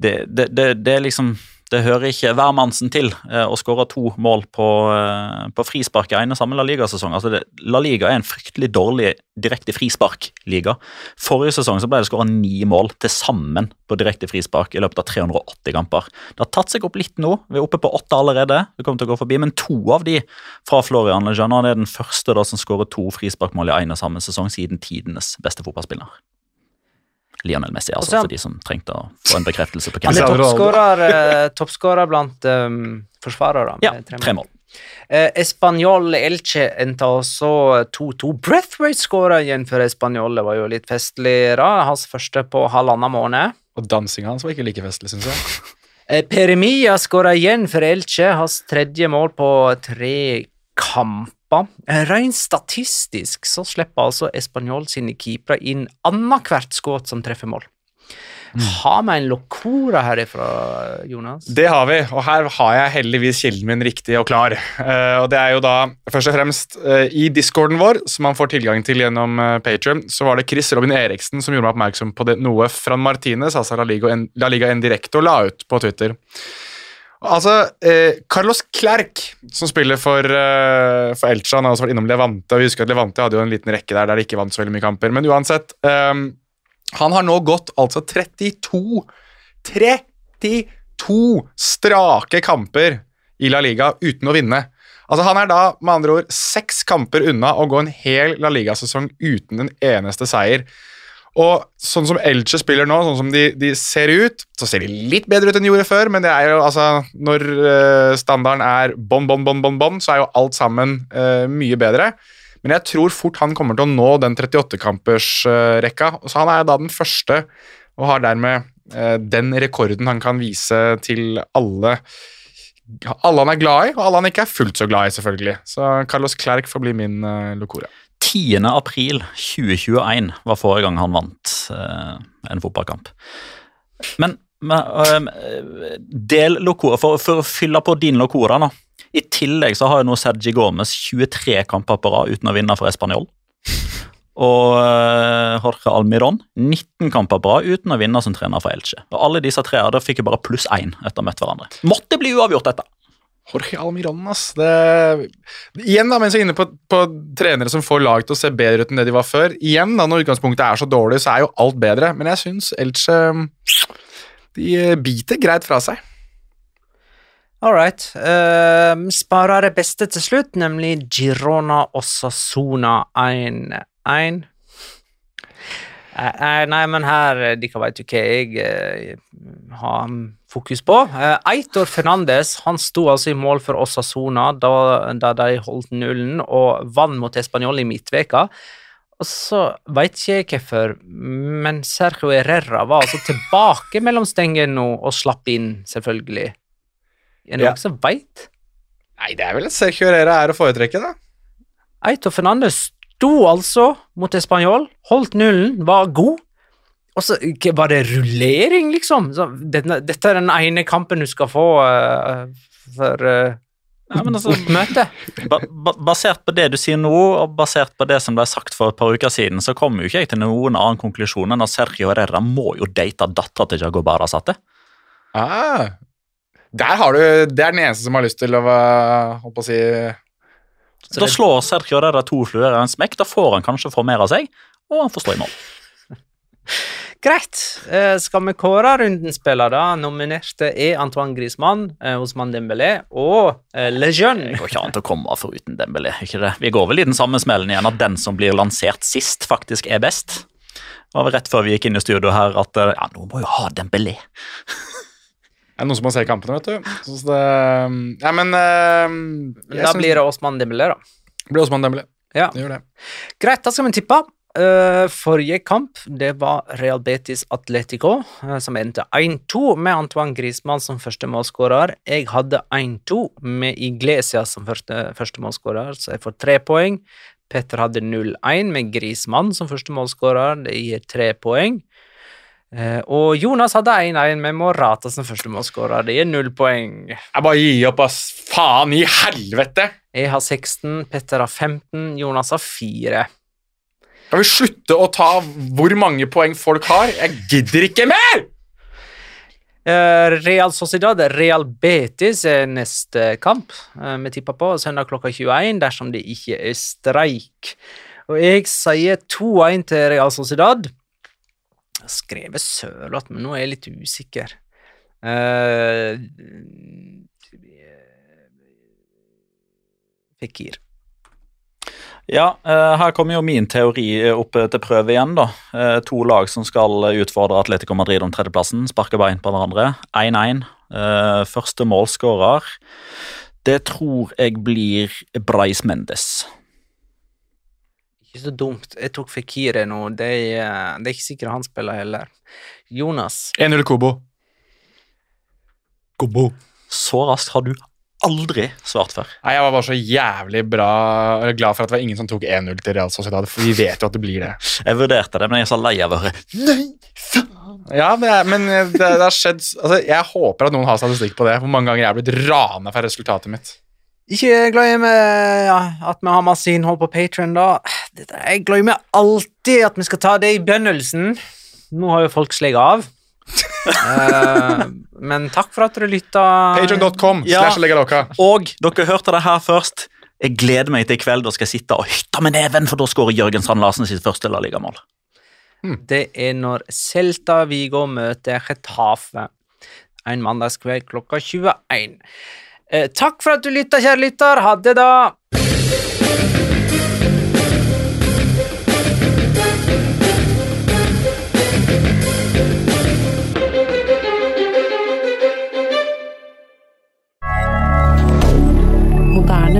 det, det, det, det er liksom det hører ikke hvermannsen til eh, å skåre to mål på, eh, på frispark i ene samme La Liga-sesong. Altså La Liga er en fryktelig dårlig direkte frispark-liga. Forrige sesong ble det skåra ni mål til sammen på direkte frispark i løpet av 380 kamper. Det har tatt seg opp litt nå. Vi er oppe på åtte allerede. vi kommer til å gå forbi, Men to av de fra Florian Lejeune. Han er den første da som skårer to frisparkmål i ene samme sesong siden tidenes beste fotballspiller. Lionel Messi, altså, Også, for de som trengte å få en bekreftelse på hvem Han er toppskårer, eh, toppskårer blant um, forsvarere. Ja, tre mål. Eh, Espanol Elche endte også 2-2. Breathwaite skåra igjen for Espanol. Det var jo litt festlig. da. Hans første på halvannen måned. Og dansinga hans var ikke like festlig, syns jeg. Eh, Peremia skåra igjen for Elche. Hans tredje mål på tre kamper. Eh, Rent statistisk så slipper altså Espanol sine keepere inn annethvert skudd som treffer mål. Har vi en locora herifra, Jonas? Det har vi, og her har jeg heldigvis kilden min riktig og klar. Uh, og det er jo da først og fremst uh, i discorden vår, som man får tilgang til gjennom uh, Patreon, så var det Chris Robin Eriksen som gjorde meg oppmerksom på det, noe Fran Martinez, altså La Liga, en, La Liga Indirecto, la ut på Twitter. Altså, eh, Carlos Clerc, som spiller for, eh, for Elche, han har også vært innom Levante, og vi husker at Levante hadde jo en liten rekke der der de ikke vant så veldig mye kamper, men uansett eh, Han har nå gått altså 32 32 strake kamper i La Liga uten å vinne. Altså Han er da med andre ord seks kamper unna å gå en hel La Liga-sesong uten en eneste seier. Og sånn som Elche spiller nå, sånn som de, de ser ut, så ser de litt bedre ut enn de gjorde før, men det er jo altså Når uh, standarden er bånn, bånn, bånn, bånn, bon, så er jo alt sammen uh, mye bedre. Men jeg tror fort han kommer til å nå den 38-kampersrekka. så han er da den første, og har dermed eh, den rekorden han kan vise til alle alle han er glad i, og alle han ikke er fullt så glad i, selvfølgelig. Så Carlos Clerc får bli min uh, locora. 10. april 2021 var forrige gang han vant eh, en fotballkamp. Men, men del locora, for, for å fylle på din locora nå. I tillegg så har jo nå Sergi Gomez 23 kamper på rad uten å vinne for Español. Og eh, Jorge Almiron 19 kamper på rad uten å vinne som trener for Elche. Og alle disse tre fikk jo bare pluss én etter å ha møtt hverandre. Måtte bli uavgjort, dette! Jorge Almiron, ass. Det... Igjen, da, mens jeg er inne på, på trenere som får lag til å se bedre ut enn det de var før. Igjen, da, når utgangspunktet er så dårlig, så er jo alt bedre. Men jeg syns Elche De biter greit fra seg. All right. Uh, sparer det beste til slutt, nemlig Girona Osasuna 1-1. Eh, Nei, men her, eh, dere vet jo hva jeg eh, har fokus på. Eh, Eitor Fernandes han sto altså i mål for Osasona da, da de holdt nullen og vant mot Español i midtveka. Og så veit ikke jeg hvorfor, men Sergio Herrera var altså tilbake mellom stengene og slapp inn, selvfølgelig. Er det Ja. noen som veit? Nei, det er vel Sergio Herrera er å foretrekke, da. Eitor Fernandes sto altså mot Español, holdt nullen, var god. Og så var det rullering, liksom. Så denne, dette er den ene kampen du skal få uh, for uh, Ja, altså, oppmøte. ba ba basert på det du sier nå, og basert på det som ble sagt for et par uker siden, så kommer jo ikke jeg til noen annen konklusjon enn at Sergio Herrera må jo date dattera til Jago Barasate. Ah, der har du Det er den eneste som har lyst til å Holdt på å si Så Da det- slår Sergio Herrera to fluer i en smekk. Da får han kanskje formere seg, og han får stå i mål. Greit. Eh, skal vi kåre rundens spiller, da? Nominerte er Antoine Griezmann, eh, Ousmane Dembélé og eh, Le Det går ikke an å komme foruten Dembélé. ikke det? Vi går vel i den samme smellen igjen, at den som blir lansert sist, faktisk er best. Det var vel rett før vi gikk inn i studio her at eh, ja, nå må jo ha Dembélé. Det er noen som må se kampene, vet du. Så det, ja, men uh, Da blir det Osman Dembélé, da. det blir Osman Dembélé. Ja. Det gjør det. Greit, da skal vi tippe. Uh, forrige kamp det var Real Betis Atletico, uh, som endte 1-2 med Antoine Griezmann som første målskårer. Jeg hadde 1-2 med Iglesias som første, første målskårer, så jeg får tre poeng. Petter hadde 0-1 med Griezmann som første målskårer, det gir tre poeng. Eh, og Jonas hadde 1-1 med Morata som første målskårer, det gir null poeng. Jeg bare gir opp, ass. Faen i helvete! Jeg har 16, Petter har 15, Jonas har 4. Kan vi slutte å ta hvor mange poeng folk har? Jeg gidder ikke mer! Eh, Real Sociedad, Real Betis er neste kamp eh, vi tipper på søndag klokka 21 dersom det ikke er streik. Og jeg sier 2-1 til Real Sociedad. Har skrevet Sørloth, men nå er jeg litt usikker. Eh, Fikir. Ja, eh, her kommer jo min teori opp til prøve igjen. da. Eh, To lag som skal utfordre Atletico Madrid om tredjeplassen, sparke bein på hverandre. 1-1. Første Første målskårer. Det tror jeg blir Breis Mendes. Ikke så dumt. Jeg tok Fikire nå. Det er, det er ikke sikkert han spiller heller. Jonas. 1-0 Kobo. Kobo. Så raskt har du aldri svart før. Nei, Jeg var bare så jævlig bra eller glad for at det var ingen som tok 1-0 til Real Sociedad, for vi vet jo at det blir det. Jeg vurderte det, men jeg er så lei av å høre Nei Ja, det er, men det, det har skjedd altså, Jeg håper at noen har statistikk på det. Hvor mange ganger jeg er blitt rana for resultatet mitt. Ikke glemmer ja, at vi har masse innhold på Patron, da. Jeg glemmer alltid at vi skal ta det i begynnelsen. Nå har jo folk slått av. uh, men takk for at dere lytta. Patreon.com Ja. Og dere hørte det her først. Jeg gleder meg til i kveld. Da skal jeg sitte og hytte med neven, for da skårer Jørgen Sand Larsen sitt første La Liga-mål. Det er når Celta Vigo møter Getafe en mandagskveld klokka 21. Eh, takk for at du lytta, kjære lytter. Ha det, da.